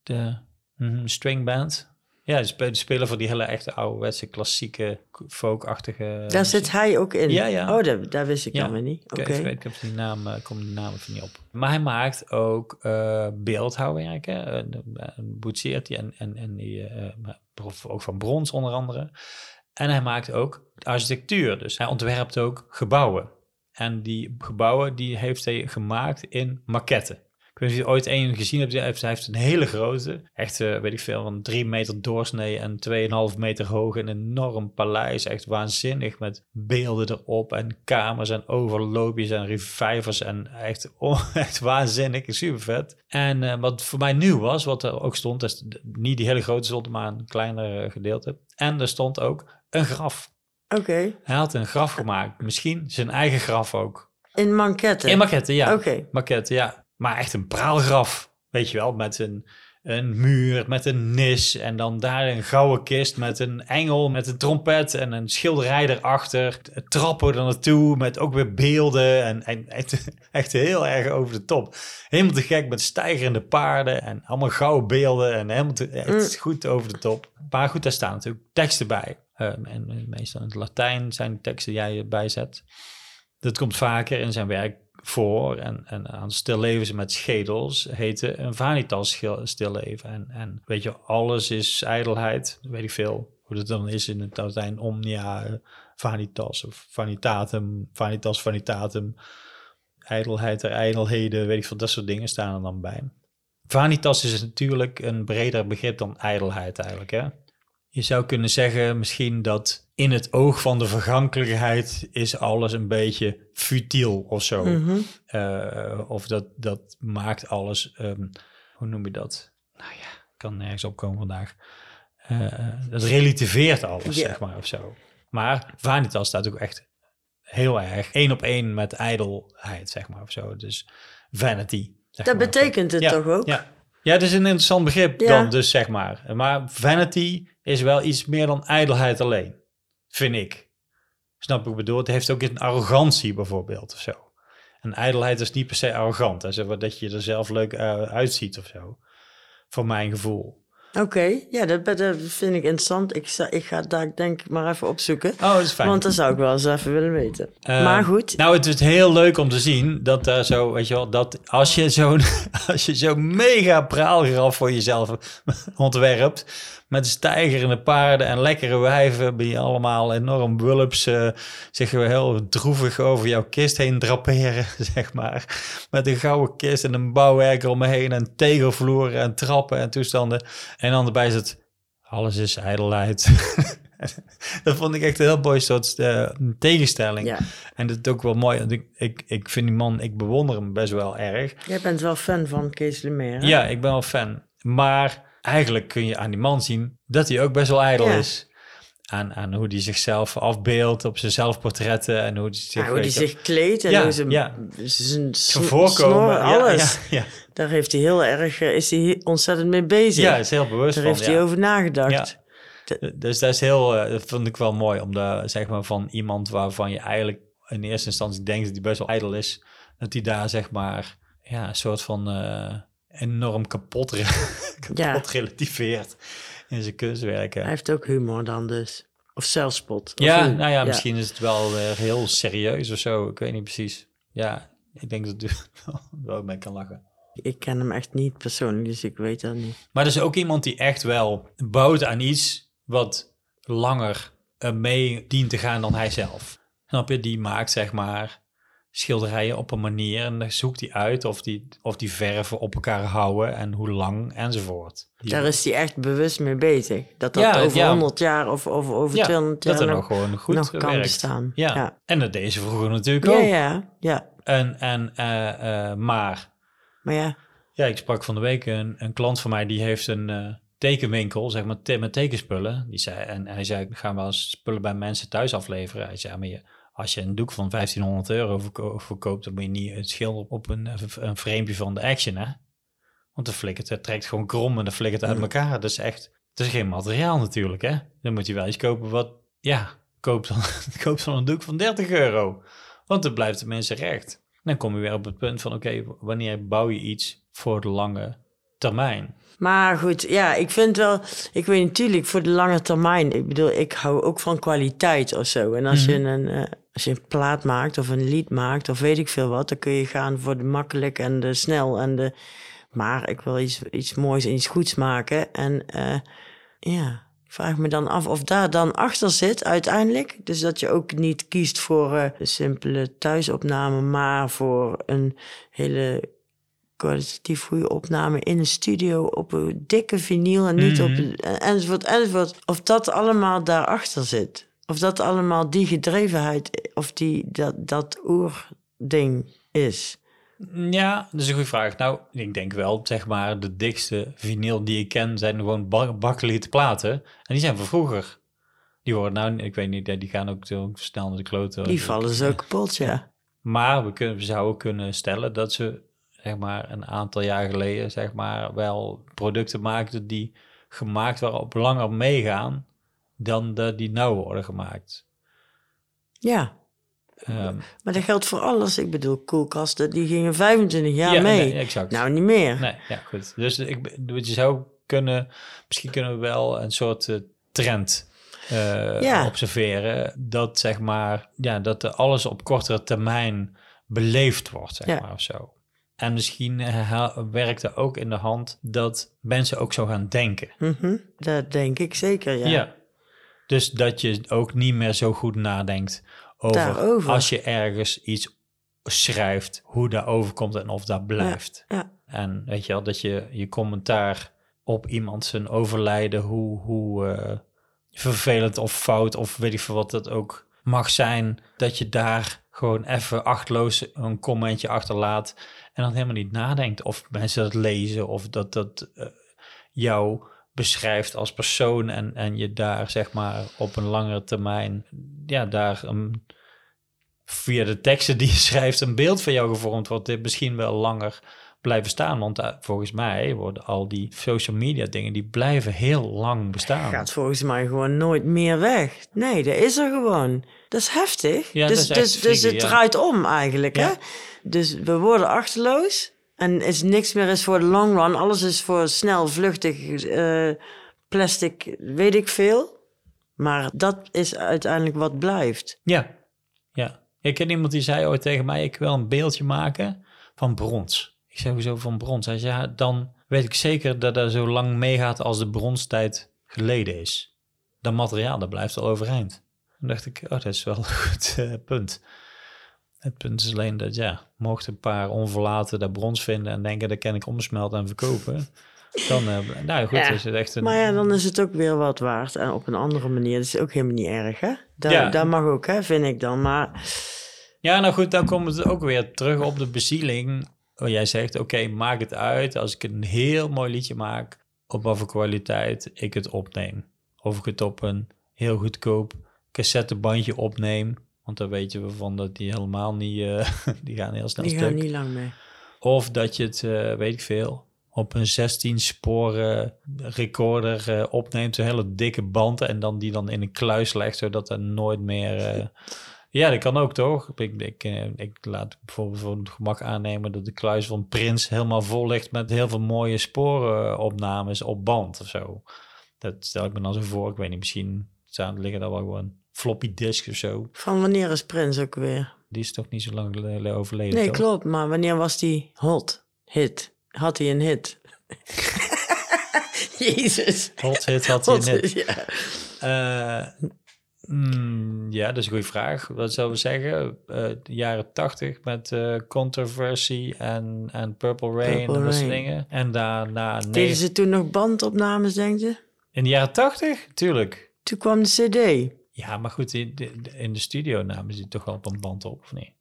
de mhm, stringband. Ja, die spe- die spelen voor die hele echte ouderwetse, klassieke, folkachtige... Daar zit hij ook in. Ja, ja. Oh, dat, dat wist ik Ja. weer niet. Oké. ik, ik heb die naam, eh, ik kom die naam even niet op. Maar hij maakt ook eh beeldhouwwerken. eh, de- eh, boetseert die en, en, en die, eh, eh, ook van brons onder andere. En hij maakt ook architectuur. Dus hij ontwerpt ook gebouwen. En die gebouwen die heeft hij gemaakt in maquetten. Ik weet niet of je ooit één gezien hebt. Hij heeft, een hele grote, echt eh, weet ik veel, van drie meter doorsnee en 2,5 meter hoog. Een enorm paleis, echt waanzinnig met beelden erop en kamers en overloopjes en revivers en echt, oh, echt waanzinnig, super vet. En eh, wat voor mij nieuw was, wat er ook stond, is niet die hele grote stond, maar een kleiner gedeelte. En er stond ook een graf. Oké. Hij had een graf gemaakt, misschien zijn eigen graf ook. In manketten? In maquette, ja. Oké. Maquette, ja. Maar echt een praalgraf, weet je wel, met een, een muur, met een nis en dan daar een gouden kist met een engel, met een trompet en een schilderij erachter. Trappen er naartoe met ook weer beelden en, en echt, echt heel erg over de top. Helemaal te gek met stijgerende paarden en allemaal gouden beelden en helemaal te, echt goed over de top. Maar goed, daar staan natuurlijk teksten bij. Um, en meestal in het Latijn zijn de teksten die jij erbij zet. Dat komt vaker in zijn werk voor. En, en aan stillevens met schedels heette een vanitas stilleven. En, en weet je, alles is ijdelheid. Weet ik veel hoe dat dan is in het Latijn. Omnia, vanitas of vanitatum, vanitas vanitatum. Ijdelheid der ijdelheden, weet ik veel, dat soort dingen staan er dan bij. Vanitas is natuurlijk een breder begrip dan ijdelheid eigenlijk, hè? Je zou kunnen zeggen misschien dat in het oog van de vergankelijkheid is alles een beetje futiel of zo. Mhm. Eh, of dat, dat maakt alles, ehm, hoe noem je dat? Nou ja, ik kan nergens opkomen vandaag. Eh, dat relativeert alles, zeg maar, of zo. Maar Vanitas staat ook echt heel erg één op één met ijdelheid, zeg maar, of zo. Dus vanity. Dat maar. betekent het ja, toch ook? Ja. Ja, het is een interessant begrip Ja. dan dus, zeg maar. Maar vanity is wel iets meer dan ijdelheid alleen, vind ik. Snap ik bedoel? Het heeft ook een arrogantie bijvoorbeeld of zo. En ijdelheid is niet per se arrogant. hè. Dat je er zelf leuk eh, uitziet of zo. Voor mijn gevoel. Oké, ja, dat, dat vind ik interessant. Ik, ik ga daar denk ik maar even opzoeken. Oh, dat is fijn. Want dat zou ik wel eens even willen weten. Eh, maar goed, Nou, het is heel leuk om te zien dat daar zo, weet je wel, dat als je zo'n als je zo'n mega praalgraf voor jezelf ontwerpt, met stijgerende paarden en lekkere wijven, die allemaal enorm wulps eh, zich heel droevig over jouw kist heen draperen, zeg maar. Met een gouden kist en een bouwwerk eromheen en tegelvloeren en trappen en toestanden. En dan erbij zit, alles is ijdelheid. dat vond ik echt een heel mooi soort eh, tegenstelling. ja, En dat is ook wel mooi. want Ik, ik, ik vind die man, ik bewonder hem best wel erg. jij bent wel fan van Kees Lemaitre. hè? Ja, ik ben wel fan. Maar eigenlijk kun je aan die man zien dat hij ook best wel ijdel Ja. is. Aan, aan hoe hij zichzelf afbeeldt op zijn zelfportretten en hoe hij zich, Ja, hoe je, zich kleedt en Ja, hoe zijn, ja. zijn voorkomen. snor, Ja, alles. Ja, ja, Daar heeft hij heel erg, eh, is hij ontzettend mee bezig. ja, is heel bewust Daar van. heeft ja. hij over nagedacht. Dus dat is heel, eh, dat vond ik wel mooi, om de, zeg maar van iemand waarvan je eigenlijk in eerste instantie denkt dat hij best wel ijdel is, dat hij daar zeg maar ja, een soort van eh, enorm kapot, re- kapot relativeert in zijn kunstwerken. Hij heeft ook humor dan dus. Of zelfspot. Of ja, nou ja, misschien is het wel heel serieus of zo, ik weet niet precies. Ja, ik denk dat hij wel mee kan lachen. Ik ken hem echt niet persoonlijk, dus ik weet dat niet. Maar er is ook iemand die echt wel bouwt aan iets wat langer eh, mee dient te gaan dan hij zelf. Snap je? Die maakt zeg maar schilderijen op een manier en dan zoekt hij uit of die, of die verven op elkaar houden en hoe lang enzovoort. Daar is hij echt bewust mee bezig. Dat dat Ja, over ja. 100 jaar of over, over ja, 200 jaar dat er nog nog, gewoon goed nog kan werkt. bestaan. Ja. ja. en dat deze vroeger natuurlijk Ja, ook. ja, ja. En, en, eh, eh, maar Maar ja, Ja, ik sprak van de week een, een klant van mij die heeft een eh, tekenwinkel, zeg maar, te- met tekenspullen. Die zei, en hij zei, gaan we als spullen bij mensen thuis afleveren? Hij zei, maar je, als je een doek van 1500 euro verko- verkoopt, dan moet je niet het schilder op een, een framepje van de action, hè? Want dan flikkert het, trekt gewoon krom en dan flikkert het uit elkaar. Dat is echt, het is geen materiaal natuurlijk, hè? Dan moet je wel iets kopen wat, ja, koop dan, koop dan een doek van 30 euro. Want dan blijft de mensen recht. Dan kom je weer op het punt van, oké, wanneer bouw je iets voor de lange termijn? Maar goed, ja, ik vind wel, ik weet natuurlijk voor de lange termijn. Ik bedoel, ik hou ook van kwaliteit of zo. En als, je, een, eh, als je een plaat maakt of een lied maakt of weet ik veel wat, dan kun je gaan voor de makkelijk en de snel en de. Maar ik wil iets, iets moois en iets goeds maken. En eh, ja, vraag me dan af of daar dan achter zit uiteindelijk. Dus dat je ook niet kiest voor eh, een simpele thuisopname, maar voor een hele kwalitatief goede opname in een studio op een dikke vinyl en niet op enzovoort enzovoort. Of dat allemaal daarachter zit. Of dat allemaal die gedrevenheid of die, dat, dat oerding is. Ja, dat is een goede vraag. Nou, ik denk wel, zeg maar, de dikste vinyl die ik ken zijn gewoon ba- bakkelieten platen. En die zijn van vroeger. Die worden nou, ik weet niet, die gaan ook zo snel naar de kloten. Die vallen zo kapot, ja. Maar we, kunnen, we zouden kunnen stellen dat ze, zeg maar, een aantal jaar geleden, zeg maar, wel producten maakten die gemaakt waren op langer meegaan dan de, die nou worden gemaakt. Ja, Ehm, maar dat geldt voor alles. Ik bedoel, koelkasten, die gingen 25 jaar ja, mee. nee, nou, niet meer. Nee, ja, goed. Dus ik, je zou kunnen, misschien kunnen we wel een soort eh, trend eh, Ja. observeren. Dat zeg maar, ja, dat alles op kortere termijn beleefd wordt, zeg Ja. maar, of zo. En misschien werkt er ook in de hand dat mensen ook zo gaan denken. Mhm, Dat denk ik zeker, ja. Ja. Dus dat je ook niet meer zo goed nadenkt over Daarover. als je ergens iets schrijft, hoe dat overkomt en of dat blijft. Ja, En weet je wel, dat je je commentaar op iemand zijn overlijden, hoe, hoe, eh, vervelend of fout of weet ik veel wat dat ook mag zijn, dat je daar gewoon even achtloos een commentje achterlaat en dan helemaal niet nadenkt of mensen dat lezen of dat dat uh, jou beschrijft als persoon en, en je daar zeg maar op een langere termijn, ja, daar een, via de teksten die je schrijft een beeld van jou gevormd wordt, dit misschien wel langer blijven staan. Want uh, volgens mij worden al die social media dingen, die blijven heel lang bestaan. Gaat volgens mij gewoon nooit meer weg. Nee, dat is er gewoon. Dat is heftig. Ja, dus dat is dus, dus het ja. draait om eigenlijk. Ja. Hè? Dus we worden achterloos. En is niks meer is voor de long run. Alles is voor snel, vluchtig, eh, plastic, weet ik veel. Maar dat is uiteindelijk wat blijft. Ja, ja. Ik ken iemand die zei ooit tegen mij, ik wil een beeldje maken van brons. Ik zei, hoezo van brons? Hij zei, ja, dan weet ik zeker dat dat zo lang meegaat als de bronstijd geleden is. Dat materiaal, dat blijft al overeind. Dan dacht ik, oh, dat is wel een goed eh, punt. Het punt is alleen dat, ja, mocht een paar onverlaten dat brons vinden en denken, dat kan ik omsmelten en verkopen. Dan, eh, nou goed, Ja. is het echt een... Maar ja, dan is het ook weer wat waard. En op een andere manier. Dat is ook helemaal niet erg, hè? Dat, Ja. dat mag ook, hè, vind ik dan. Maar Ja, nou goed, dan komt het ook weer terug op de bezieling. Waar jij zegt, oké, maak het uit. Als ik een heel mooi liedje maak, op wat voor kwaliteit ik het opneem. Of ik het op een heel goedkoop cassettebandje opneem. Want dan weten we van dat die helemaal niet, eh, die gaan heel snel die stuk. gaan niet lang mee. Of dat je het, eh, weet ik veel, op een 16 sporen recorder eh, opneemt, een hele dikke band en dan die dan in een kluis legt, zodat er nooit meer. Ja, dat kan ook toch? Ik, ik, ik laat bijvoorbeeld voor het gemak aannemen dat de kluis van Prins helemaal vol ligt met heel veel mooie sporenopnames op band of zo. Dat stel ik me dan zo voor. Ik weet niet, misschien staan liggen daar wel gewoon floppy disks of zo. Van wanneer is Prins ook weer? Die is toch niet zo lang geleden overleden. Nee, toch? klopt. Maar wanneer was die hot? Hit. Had hij een hit? Jezus. Hot hit had hij net. hit, ja. Eh, mm, ja, dat is een goede vraag. Wat zouden we zeggen? Eh, de jaren tachtig met eh, Controversy en, en Purple Rain Purple en dat soort dingen. En daarna... Deden Nee, ze toen nog bandopnames, denk je? in de jaren tachtig? Tuurlijk. Toen kwam de cd. Ja, maar goed, in de, in de studio namen ze toch wel op een band op, of niet?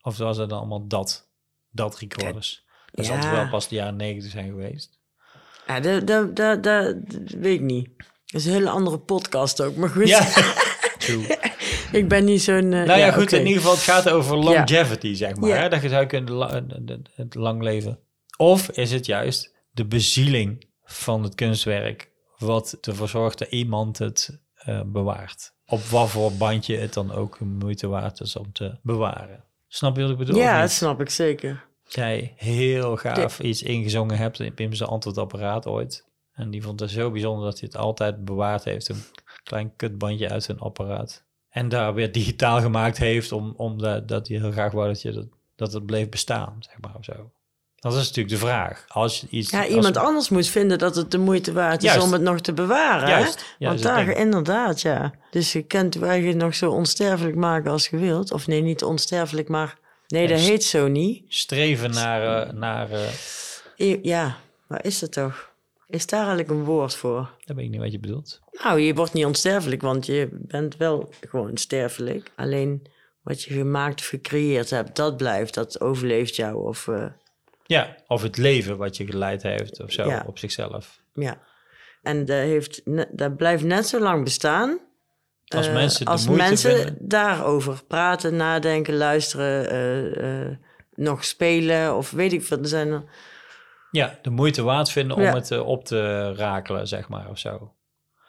Of was het dan allemaal dat, dat recorders? Dat zal Ja. wel pas de jaren negentig zijn geweest? Ja, dat, dat, dat, dat weet ik niet. Dat is een hele andere podcast ook. Maar goed, Ja, ik ben niet zo'n... eh, Nou ja, goed, in ieder geval, het gaat over longevity, zeg maar. Ja. Hè? Dat je zou kunnen de- de- het lang leven. Of is het juist de bezieling van het kunstwerk wat ervoor zorgt dat iemand het eh, bewaart? Op wat voor bandje het dan ook moeite waard is om te bewaren. Snap je wat ik bedoel? Ja, dat snap ik zeker. Jij heel gaaf iets ingezongen hebt in Pim's antwoordapparaat ooit. En die vond het zo bijzonder dat hij het altijd bewaard heeft. Een klein kutbandje uit zijn apparaat. En daar weer digitaal gemaakt heeft. Om, omdat dat hij heel graag wou dat, je dat, dat het bleef bestaan, zeg maar of zo. Dat is natuurlijk de vraag. Als je iets, Ja, als- iemand anders moet vinden dat het de moeite waard is Juist. om het nog te bewaren. Juist, hè? ja, Want het daar, inderdaad, ja. Dus je kunt het eigenlijk nog zo onsterfelijk maken als je wilt. Of nee, niet onsterfelijk, maar... Nee, dat heet zo niet. streven naar... eh, naar eh, Ja, waar is dat toch? Is daar eigenlijk een woord voor? dat weet ik niet wat je bedoelt. Nou, je wordt niet onsterfelijk, want je bent wel gewoon sterfelijk. Alleen wat je gemaakt of gecreëerd hebt, dat blijft, dat overleeft jou. Of, eh, Ja, of het leven wat je geleid heeft of zo Ja. op zichzelf. ja. En dat, heeft, dat blijft net zo lang bestaan. Als eh, mensen als mensen vinden. daarover praten, nadenken, luisteren, eh, eh, nog spelen of weet ik veel. Er zijn er- Ja, de moeite waard vinden om Ja. het op te rakelen, zeg maar, of zo.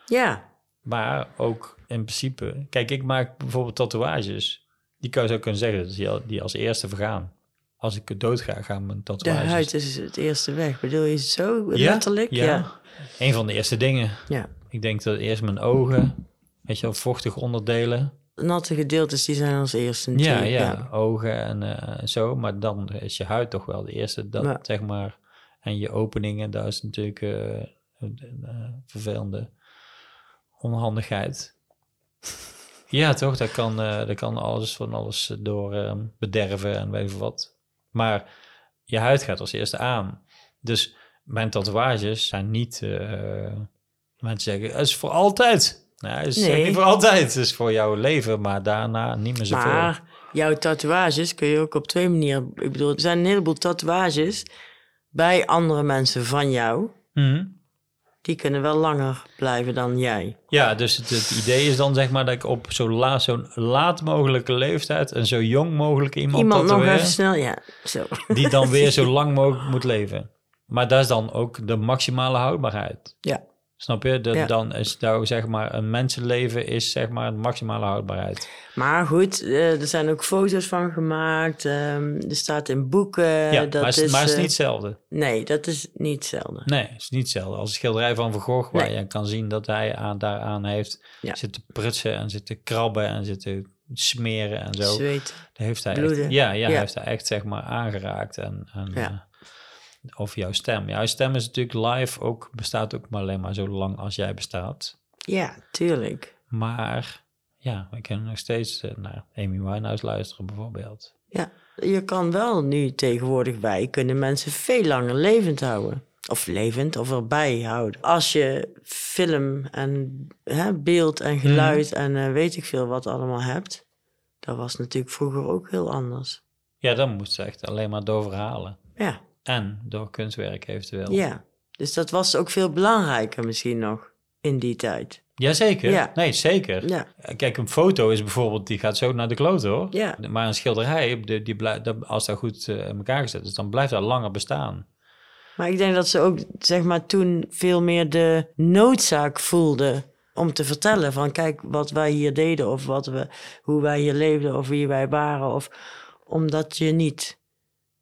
Ja, Maar ook in principe, kijk, ik maak bijvoorbeeld tatoeages. Die kan je zo kunnen zeggen, die als eerste vergaan. Als ik dood ga, gaan mijn de tatoeages. huid is het eerste weg. Bedoel je zo Ja, letterlijk? ja. ja. Een van de eerste dingen. ja. Ik denk dat eerst mijn ogen, weet je wel, vochtige onderdelen. Natte gedeeltes die zijn als eerste Ja, ja, ogen en eh, zo. Maar dan is je huid toch wel de eerste, dat, Ja. zeg maar. En je openingen, daar is natuurlijk eh, een, eh, vervelende onhandigheid. ja, toch? Dat kan, dat kan alles van alles door bederven en weet veel wat. Maar je huid gaat als eerste aan. Dus mijn tatoeages zijn niet... eh mensen zeggen, het is voor altijd. Nou, het is Nee. niet voor altijd. Het is voor jouw leven, maar daarna niet meer zoveel. Maar jouw tatoeages kun je ook op twee manieren... Ik bedoel, er zijn een heleboel tatoeages bij andere mensen van jou. Mhm. Die kunnen wel langer blijven dan jij. Ja, dus het, het idee is dan zeg maar dat ik op zo la, zo'n laat mogelijke leeftijd en zo jong mogelijk iemand, Iemand nog even snel, ja. Zo. die dan weer zo lang mogelijk moet leven. Maar dat is dan ook de maximale houdbaarheid. Ja. Snap je? Ja. Dan is nou zeg maar een mensenleven is zeg maar maximale houdbaarheid. Maar goed, eh, er zijn ook foto's van gemaakt. ehm, er staat in boeken. ja, dat maar, het is, is, maar is eh, niet hetzelfde. Nee, dat is niet hetzelfde. Nee, het is niet hetzelfde. Als een schilderij van Van Gogh, waar Nee. je kan zien dat hij aan, daaraan heeft Ja. zitten prutsen en zitten krabben en zitten smeren en zo. Zweet. Dat heeft hij Bloeden. echt, ja, ja, heeft hij echt zeg maar aangeraakt. En, en, Ja. Of jouw stem. Jouw stem is natuurlijk live ook, bestaat ook maar alleen maar zo lang als jij bestaat. Ja, tuurlijk. Maar ja, we kunnen nog steeds eh, naar Amy Winehouse luisteren bijvoorbeeld. Ja, je kan wel nu tegenwoordig bij kunnen mensen veel langer levend houden. Of levend, of erbij houden. Als je film en hè, beeld en geluid Mhm. en eh, weet ik veel wat allemaal hebt. Dat was natuurlijk vroeger ook heel anders. Ja, dan moet ze echt alleen maar door verhalen. Ja, En door kunstwerk eventueel. ja. Dus dat was ook veel belangrijker misschien nog in die tijd. Jazeker. Ja. Nee, zeker. Ja, Kijk, een foto is bijvoorbeeld, die gaat zo naar de kloot hoor. ja. Maar een schilderij, die, die blijft, dat- als dat goed eh, in elkaar gezet is, dan blijft dat langer bestaan. Maar ik denk dat ze ook, zeg maar, toen veel meer de noodzaak voelden om te vertellen van kijk wat wij hier deden of wat we, hoe wij hier leefden of wie wij waren. Of omdat je niet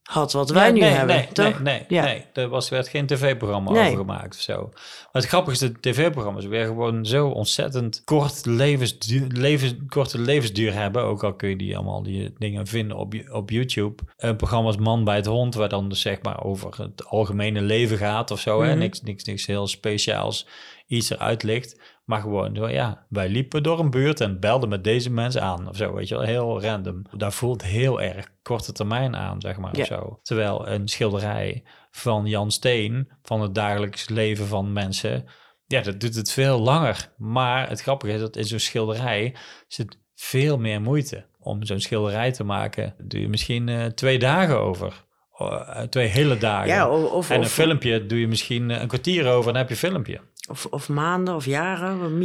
had wat wij Nee, nu nee, hebben, nee, toch? Nee, nee, Ja. nee. Er was, werd geen tv-programma over gemaakt of zo. Maar het grappige is, de tv-programma's weer gewoon zo ontzettend kort levensduur, levens, korte levensduur hebben. Ook al kun je die allemaal die dingen vinden op, op YouTube. Een programma als Man bij het Hond, waar dan dus zeg maar over het algemene leven gaat of zo. hè? Mhm. Niks, niks, niks heel speciaals, iets eruit ligt. Maar gewoon, zo, ja, wij liepen door een buurt en belden met deze mensen aan of zo, weet je wel, heel random. Dat voelt heel erg korte termijn aan, zeg maar, Ja. of zo. Terwijl een schilderij van Jan Steen, van het dagelijks leven van mensen, ja, dat doet het veel langer. Maar het grappige is dat in zo'n schilderij zit veel meer moeite. Om zo'n schilderij te maken, doe je misschien eh, twee dagen over. Oh, eh, twee hele dagen. Ja, of, of, en een of, filmpje doe je misschien eh, een kwartier over en dan heb je een filmpje. Of, of maanden of jaren.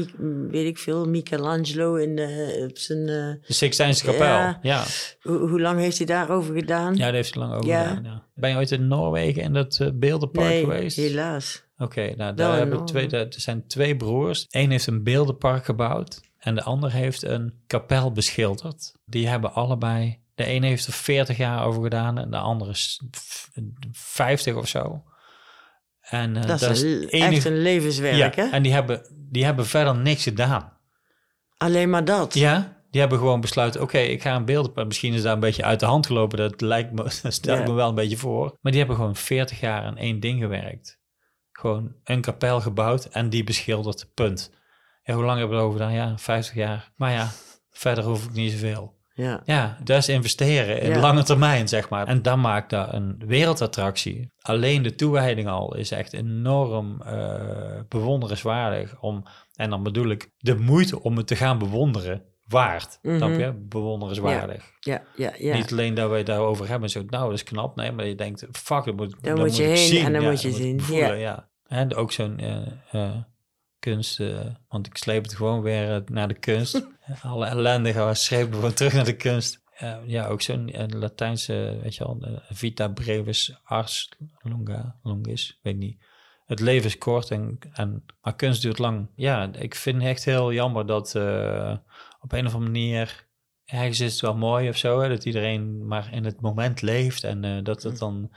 Weet ik veel, Michelangelo in de, op zijn... eh, De Sixtijnse kapel. Ja. Ja. hoe, hoe lang heeft hij daarover gedaan? ja, daar heeft hij lang over Ja. gedaan. Ja. Ben je ooit in Noorwegen in dat eh, beeldenpark nee, geweest? helaas. Oké, nou daar hebben twee, daar- er zijn twee broers. Eén heeft een beeldenpark gebouwd en de ander heeft een kapel beschilderd. Die hebben allebei, de ene heeft er 40 jaar over gedaan en de andere is f- 50 of zo. En eh, Dat is een- het enige- echt een levenswerk, ja, hè? en die hebben, die hebben verder niks gedaan. Alleen maar dat. Ja, die hebben gewoon besluiten, oké, ik ga een beeldenpark. Misschien is daar een beetje uit de hand gelopen, dat lijkt me, dat stel ik me wel een beetje voor. Maar die hebben gewoon 40 jaar aan één ding gewerkt. Gewoon een kapel gebouwd en die beschilderd, punt. Ja, hoe lang hebben we erover gedaan? Ja, 50 jaar. Maar ja, verder hoef ik niet zoveel. Ja. Ja, is investeren in Ja. lange termijn, zeg maar. En dan maakt dat een wereldattractie. Alleen de toewijding al is echt enorm eh, bewonderenswaardig. Om, en dan bedoel ik de moeite om het te gaan bewonderen waard. Snap je? Bewonderenswaardig. Ja, ja, ja. Niet alleen dat wij daarover hebben. Zo, nou, dat is knap. Nee, maar je denkt, fuck, dat moet, dat moet je heen zien. en dan moet je zien. voelen, ja. En ook zo'n eh, eh, kunst, eh, want ik sleep het gewoon weer eh, naar de kunst. Alle ellende gaan we gewoon terug naar de kunst. Eh, ja, ook zo'n eh, Latijnse, weet je wel, eh, vita brevis ars longa, longis, weet niet. Het leven is kort, en, en, maar kunst duurt lang. Ja, ik vind echt heel jammer dat eh, op een of andere manier, ergens is het wel mooi of zo, hè, dat iedereen maar in het moment leeft en eh, dat het dan,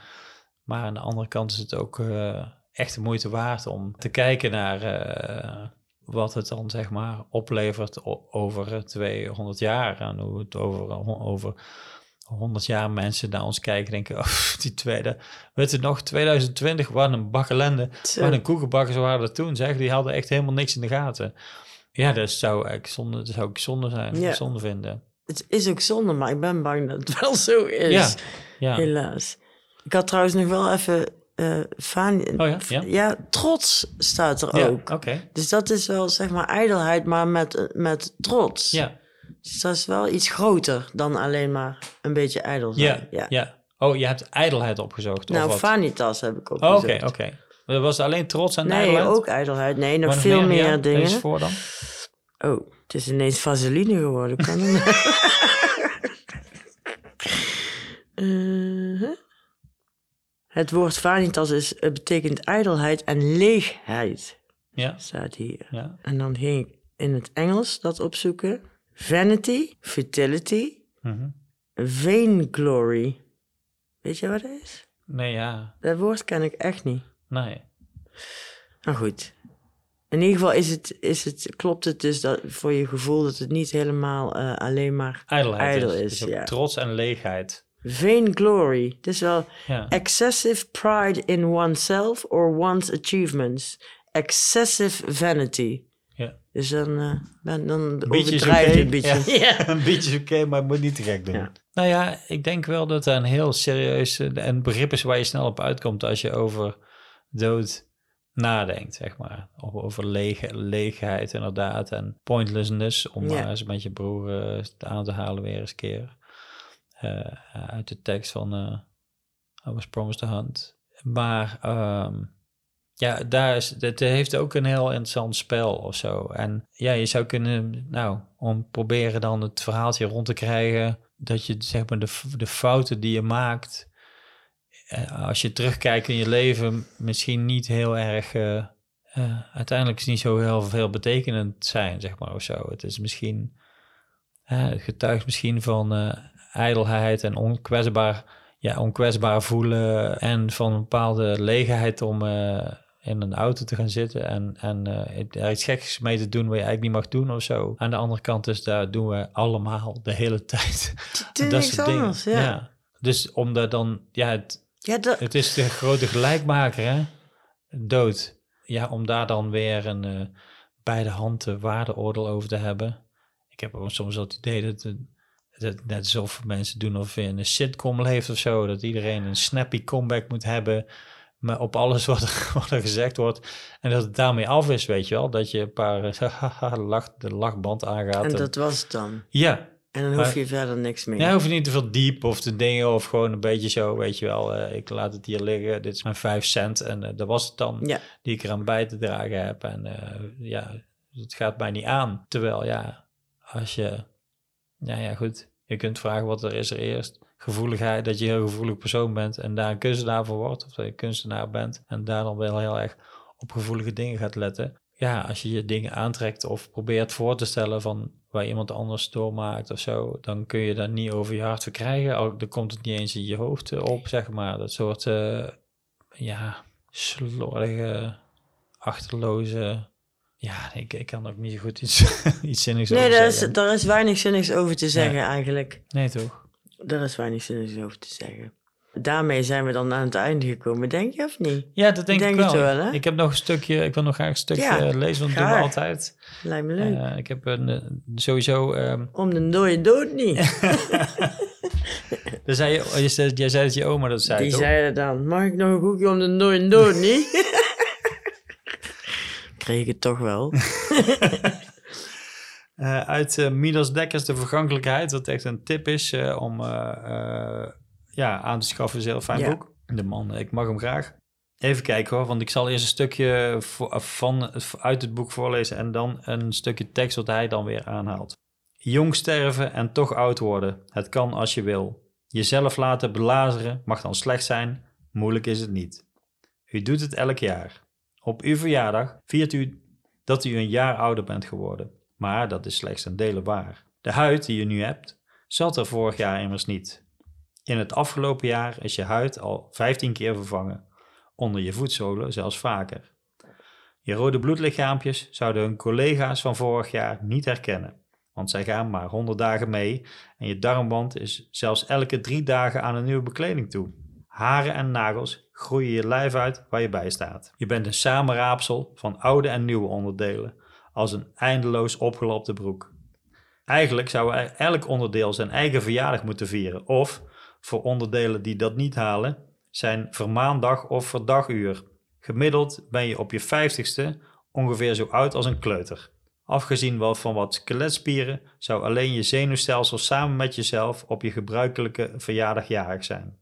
maar aan de andere kant is het ook eh, echt de moeite waard om te kijken naar eh, wat het dan zeg maar oplevert over eh, 200 jaar en hoe het over, over 100 jaar mensen naar ons kijken denken, oh, die tweede, weet je nog, 2020, wat een bak ellende, Zo. wat een koekenbakkers waren er toen, zeg, die hadden echt helemaal niks in de gaten. Ja, dat zou ik zonde, dat zou ik zonde zijn, Ja. zonde vinden. Het is ook zonde, maar ik ben bang dat het wel zo is. Ja, ja. Helaas. Ik had trouwens nog wel even eh van, Oh ja, ja. ja, trots staat er Ja, ook. oké. Dus dat is wel zeg maar ijdelheid, maar met, met trots. Ja, Dus dat is wel iets groter dan alleen maar een beetje ijdel zijn. ja, ja. Oh, je hebt ijdelheid opgezocht, Nou, of wat? vanitas heb ik ook Oh, Oké, gezegd. oké. Dat was alleen trots en Nee, ijdelheid? ook ijdelheid. Nee, nog veel meer, dingen. Lees voor dan. Oh, het is ineens vaseline geworden. Kan huh? Het woord vanitas is, het betekent ijdelheid en leegheid, Ja, staat hier. ja. En dan ging ik in het Engels dat opzoeken. Vanity, futility, Mhm. vainglory. Weet je wat dat is? Nee, ja. Dat woord ken ik echt niet. Nee. Nou goed. In ieder geval is het, is het, klopt het dus dat, voor je gevoel dat het niet helemaal eh, alleen maar Ijdelheid ijdel is. is. Dus ook ja. trots en leegheid. Vainglory. Het is wel Ja. excessive pride in oneself or one's achievements. Excessive vanity. Ja. Dus dan, ben, dan overdrijf je een beetje. Ja. Ja. een beetje is oké, maar het moet niet te gek doen. Ja. Nou ja, ik denk wel dat er een heel serieus een begrip is waar je snel op uitkomt als je over dood nadenkt, zeg maar. Of over lege, leegheid inderdaad en pointlessness, om Ja. maar eens met je broer eh, aan te halen weer eens een keer. Eh, uit de tekst van eh I was promised a hunt. Maar ehm, ja, daar is, het heeft ook een heel interessant spel of zo. En ja, je zou kunnen, nou, om proberen dan het verhaaltje rond te krijgen, dat je zeg maar de, de fouten die je maakt, eh, als je terugkijkt in je leven, misschien niet heel erg, uiteindelijk is het niet zo heel veel betekenend zijn, zeg maar, of zo. Het is misschien, het getuigt misschien van ijdelheid en onkwetsbaar, ja, onkwetsbaar voelen en van een bepaalde leegheid om eh, in een auto te gaan zitten en, en eh, er iets geks mee te doen wat je eigenlijk niet mag doen of zo. Aan de andere kant is, daar doen we allemaal de hele tijd. Is dat niks soort dingen. anders, ja. Dus omdat dan, ja, het, Ja, dat, het is de grote gelijkmaker, hè? Dood. Ja, om daar dan weer een eh bij de hand waardeoordeel over te hebben. Ik heb ook soms idee dat, het- dat net alsof mensen doen of je in een sitcom leeft of zo. Dat iedereen een snappy comeback moet hebben. Maar op alles wat er, wat er gezegd wordt. En dat het daarmee af is, weet je wel. Dat je een paar eh, lach, de lachband aangaat. en En- dat was het dan. ja, En dan hoef je verder niks meer. ja, hoef je niet te veel diep of te dingen of gewoon een beetje zo, weet je wel. eh, ik laat het hier liggen, dit is mijn vijf cent en eh, dat was het dan Ja. die ik eraan bij te dragen heb. En eh, ja, het gaat mij niet aan. Terwijl ja, als je, ja ja goed, je kunt vragen wat er is er eerst. Gevoeligheid, dat je een heel gevoelig persoon bent en daar een kunstenaar voor wordt. Of dat je kunstenaar bent en daar dan wel heel erg op gevoelige dingen gaat letten. Ja, als je je dingen aantrekt of probeert voor te stellen van waar iemand anders doormaakt of zo, dan kun je daar niet over je hart verkrijgen. Al dan komt het niet eens in je hoofd op, zeg maar. Dat soort, eh, ja, slordige, achterloze... Ja, ik, ik kan ook niet zo goed iets, iets zinnigs Nee, over daar is, zeggen. daar is weinig zinnigs over te zeggen eigenlijk. Nee, toch? Daar is weinig zinnigs over te zeggen. Daarmee zijn we dan aan het einde gekomen, denk je of niet? Ja, dat denk, Denk ik het wel. wel, hè? Ik heb nog een stukje, ik wil nog graag een stukje Ja, lezen, want dat doen we altijd. Lijkt me leuk. Eh, ik heb een, eh, sowieso... ehm Om de dode dood niet. dan zei je, zei- jij zei dat je oma dat zei, Die toch? zeiden dan, mag ik nog een koekje om de dode dood niet? Kreeg ik het toch wel. Eh, uit Midas Dekkers De Vergankelijkheid, wat echt een tip is eh, om ja, aan te schaffen. is een heel fijn Ja. boek. De man, ik mag hem graag. Even kijken hoor, want ik zal eerst een stukje van, uit het boek voorlezen en dan een stukje tekst wat hij dan weer aanhaalt. Jong sterven en toch oud worden. Het kan als je wil. Jezelf laten belazeren mag dan slecht zijn, moeilijk is het niet. U doet het elk jaar. Op uw verjaardag viert u dat u een jaar ouder bent geworden. Maar dat is slechts een dele waar. De huid die je nu hebt, zat er vorig jaar immers niet. In het afgelopen jaar is je huid al 15 keer vervangen. Onder je voetzolen zelfs vaker. Je rode bloedlichaampjes zouden hun collega's van vorig jaar niet herkennen. Want zij gaan maar 100 dagen mee en je darmband is zelfs elke drie dagen aan een nieuwe bekleding toe. Haren en nagels groeien je lijf uit waar je bij staat. Je bent een samenraapsel van oude en nieuwe onderdelen, als een eindeloos opgelopte broek. Eigenlijk zou elk onderdeel zijn eigen verjaardag moeten vieren, of voor onderdelen die dat niet halen, zijn vermaandag of verdaguur. Gemiddeld ben je op je vijftigste ongeveer zo oud als een kleuter. Afgezien wel van wat skeletspieren zou alleen je zenuwstelsel samen met jezelf op je gebruikelijke verjaardag jarig zijn.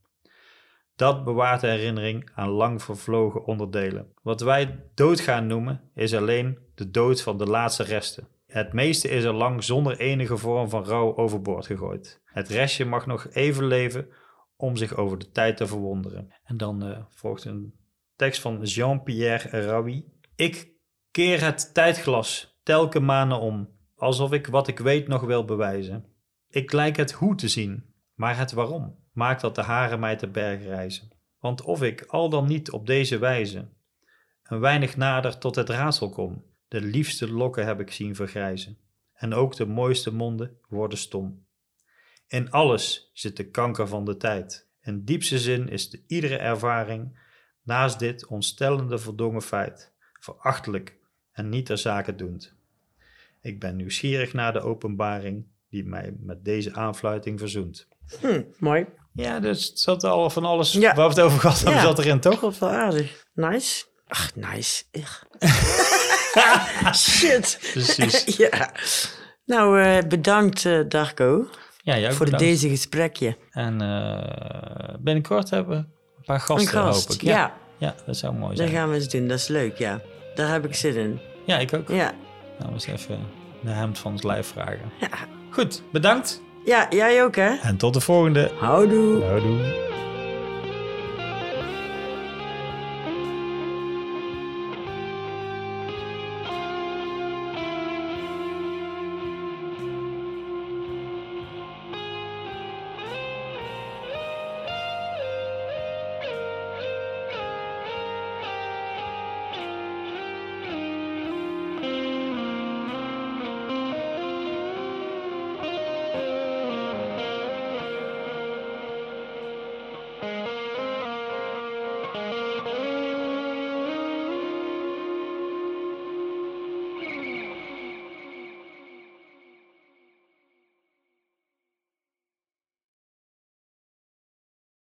Dat bewaart de herinnering aan lang vervlogen onderdelen. Wat wij doodgaan noemen, is alleen de dood van de laatste resten. Het meeste is er lang zonder enige vorm van rouw overboord gegooid. Het restje mag nog even leven om zich over de tijd te verwonderen. En dan uh, volgt een tekst van Jean-Pierre Raoui. Ik keer het tijdglas telke manen om, alsof ik wat ik weet nog wil bewijzen. Ik lijk het hoe te zien, maar het waarom maakt dat de haren mij te berg reizen. Want of ik al dan niet op deze wijze een weinig nader tot het raadsel kom, de liefste lokken heb ik zien vergrijzen, en ook de mooiste monden worden stom. In alles zit de kanker van de tijd. In diepste zin is de iedere ervaring, naast dit ontstellende verdongen feit, verachtelijk en niet ter zake doend. Ik ben nieuwsgierig naar de openbaring die mij met deze aanfluiting verzoent. Hm, mooi. Ja, dus het zat al van alles Ja. waar we het over gehad hebben, Ja. zat erin, toch? Klopt wel aardig. Nice. Ach, nice. Shit. Precies. ja. Nou, eh, bedankt eh, Darko Ja, jij ook voor bedankt. deze gesprekje. En eh, binnenkort hebben we een paar Een gasten, gast, hoop ik. ja. Ja. ja, dat zou mooi Dat zijn. gaan we eens doen. Dat is leuk, ja. Daar heb ik zin in. Ja, ik ook. Ja. Nou, we eens even de hemd van ons lijf vragen. Ja, Goed, bedankt. Ja jij ook, hè? En tot de volgende. Houdoe. Houdoe.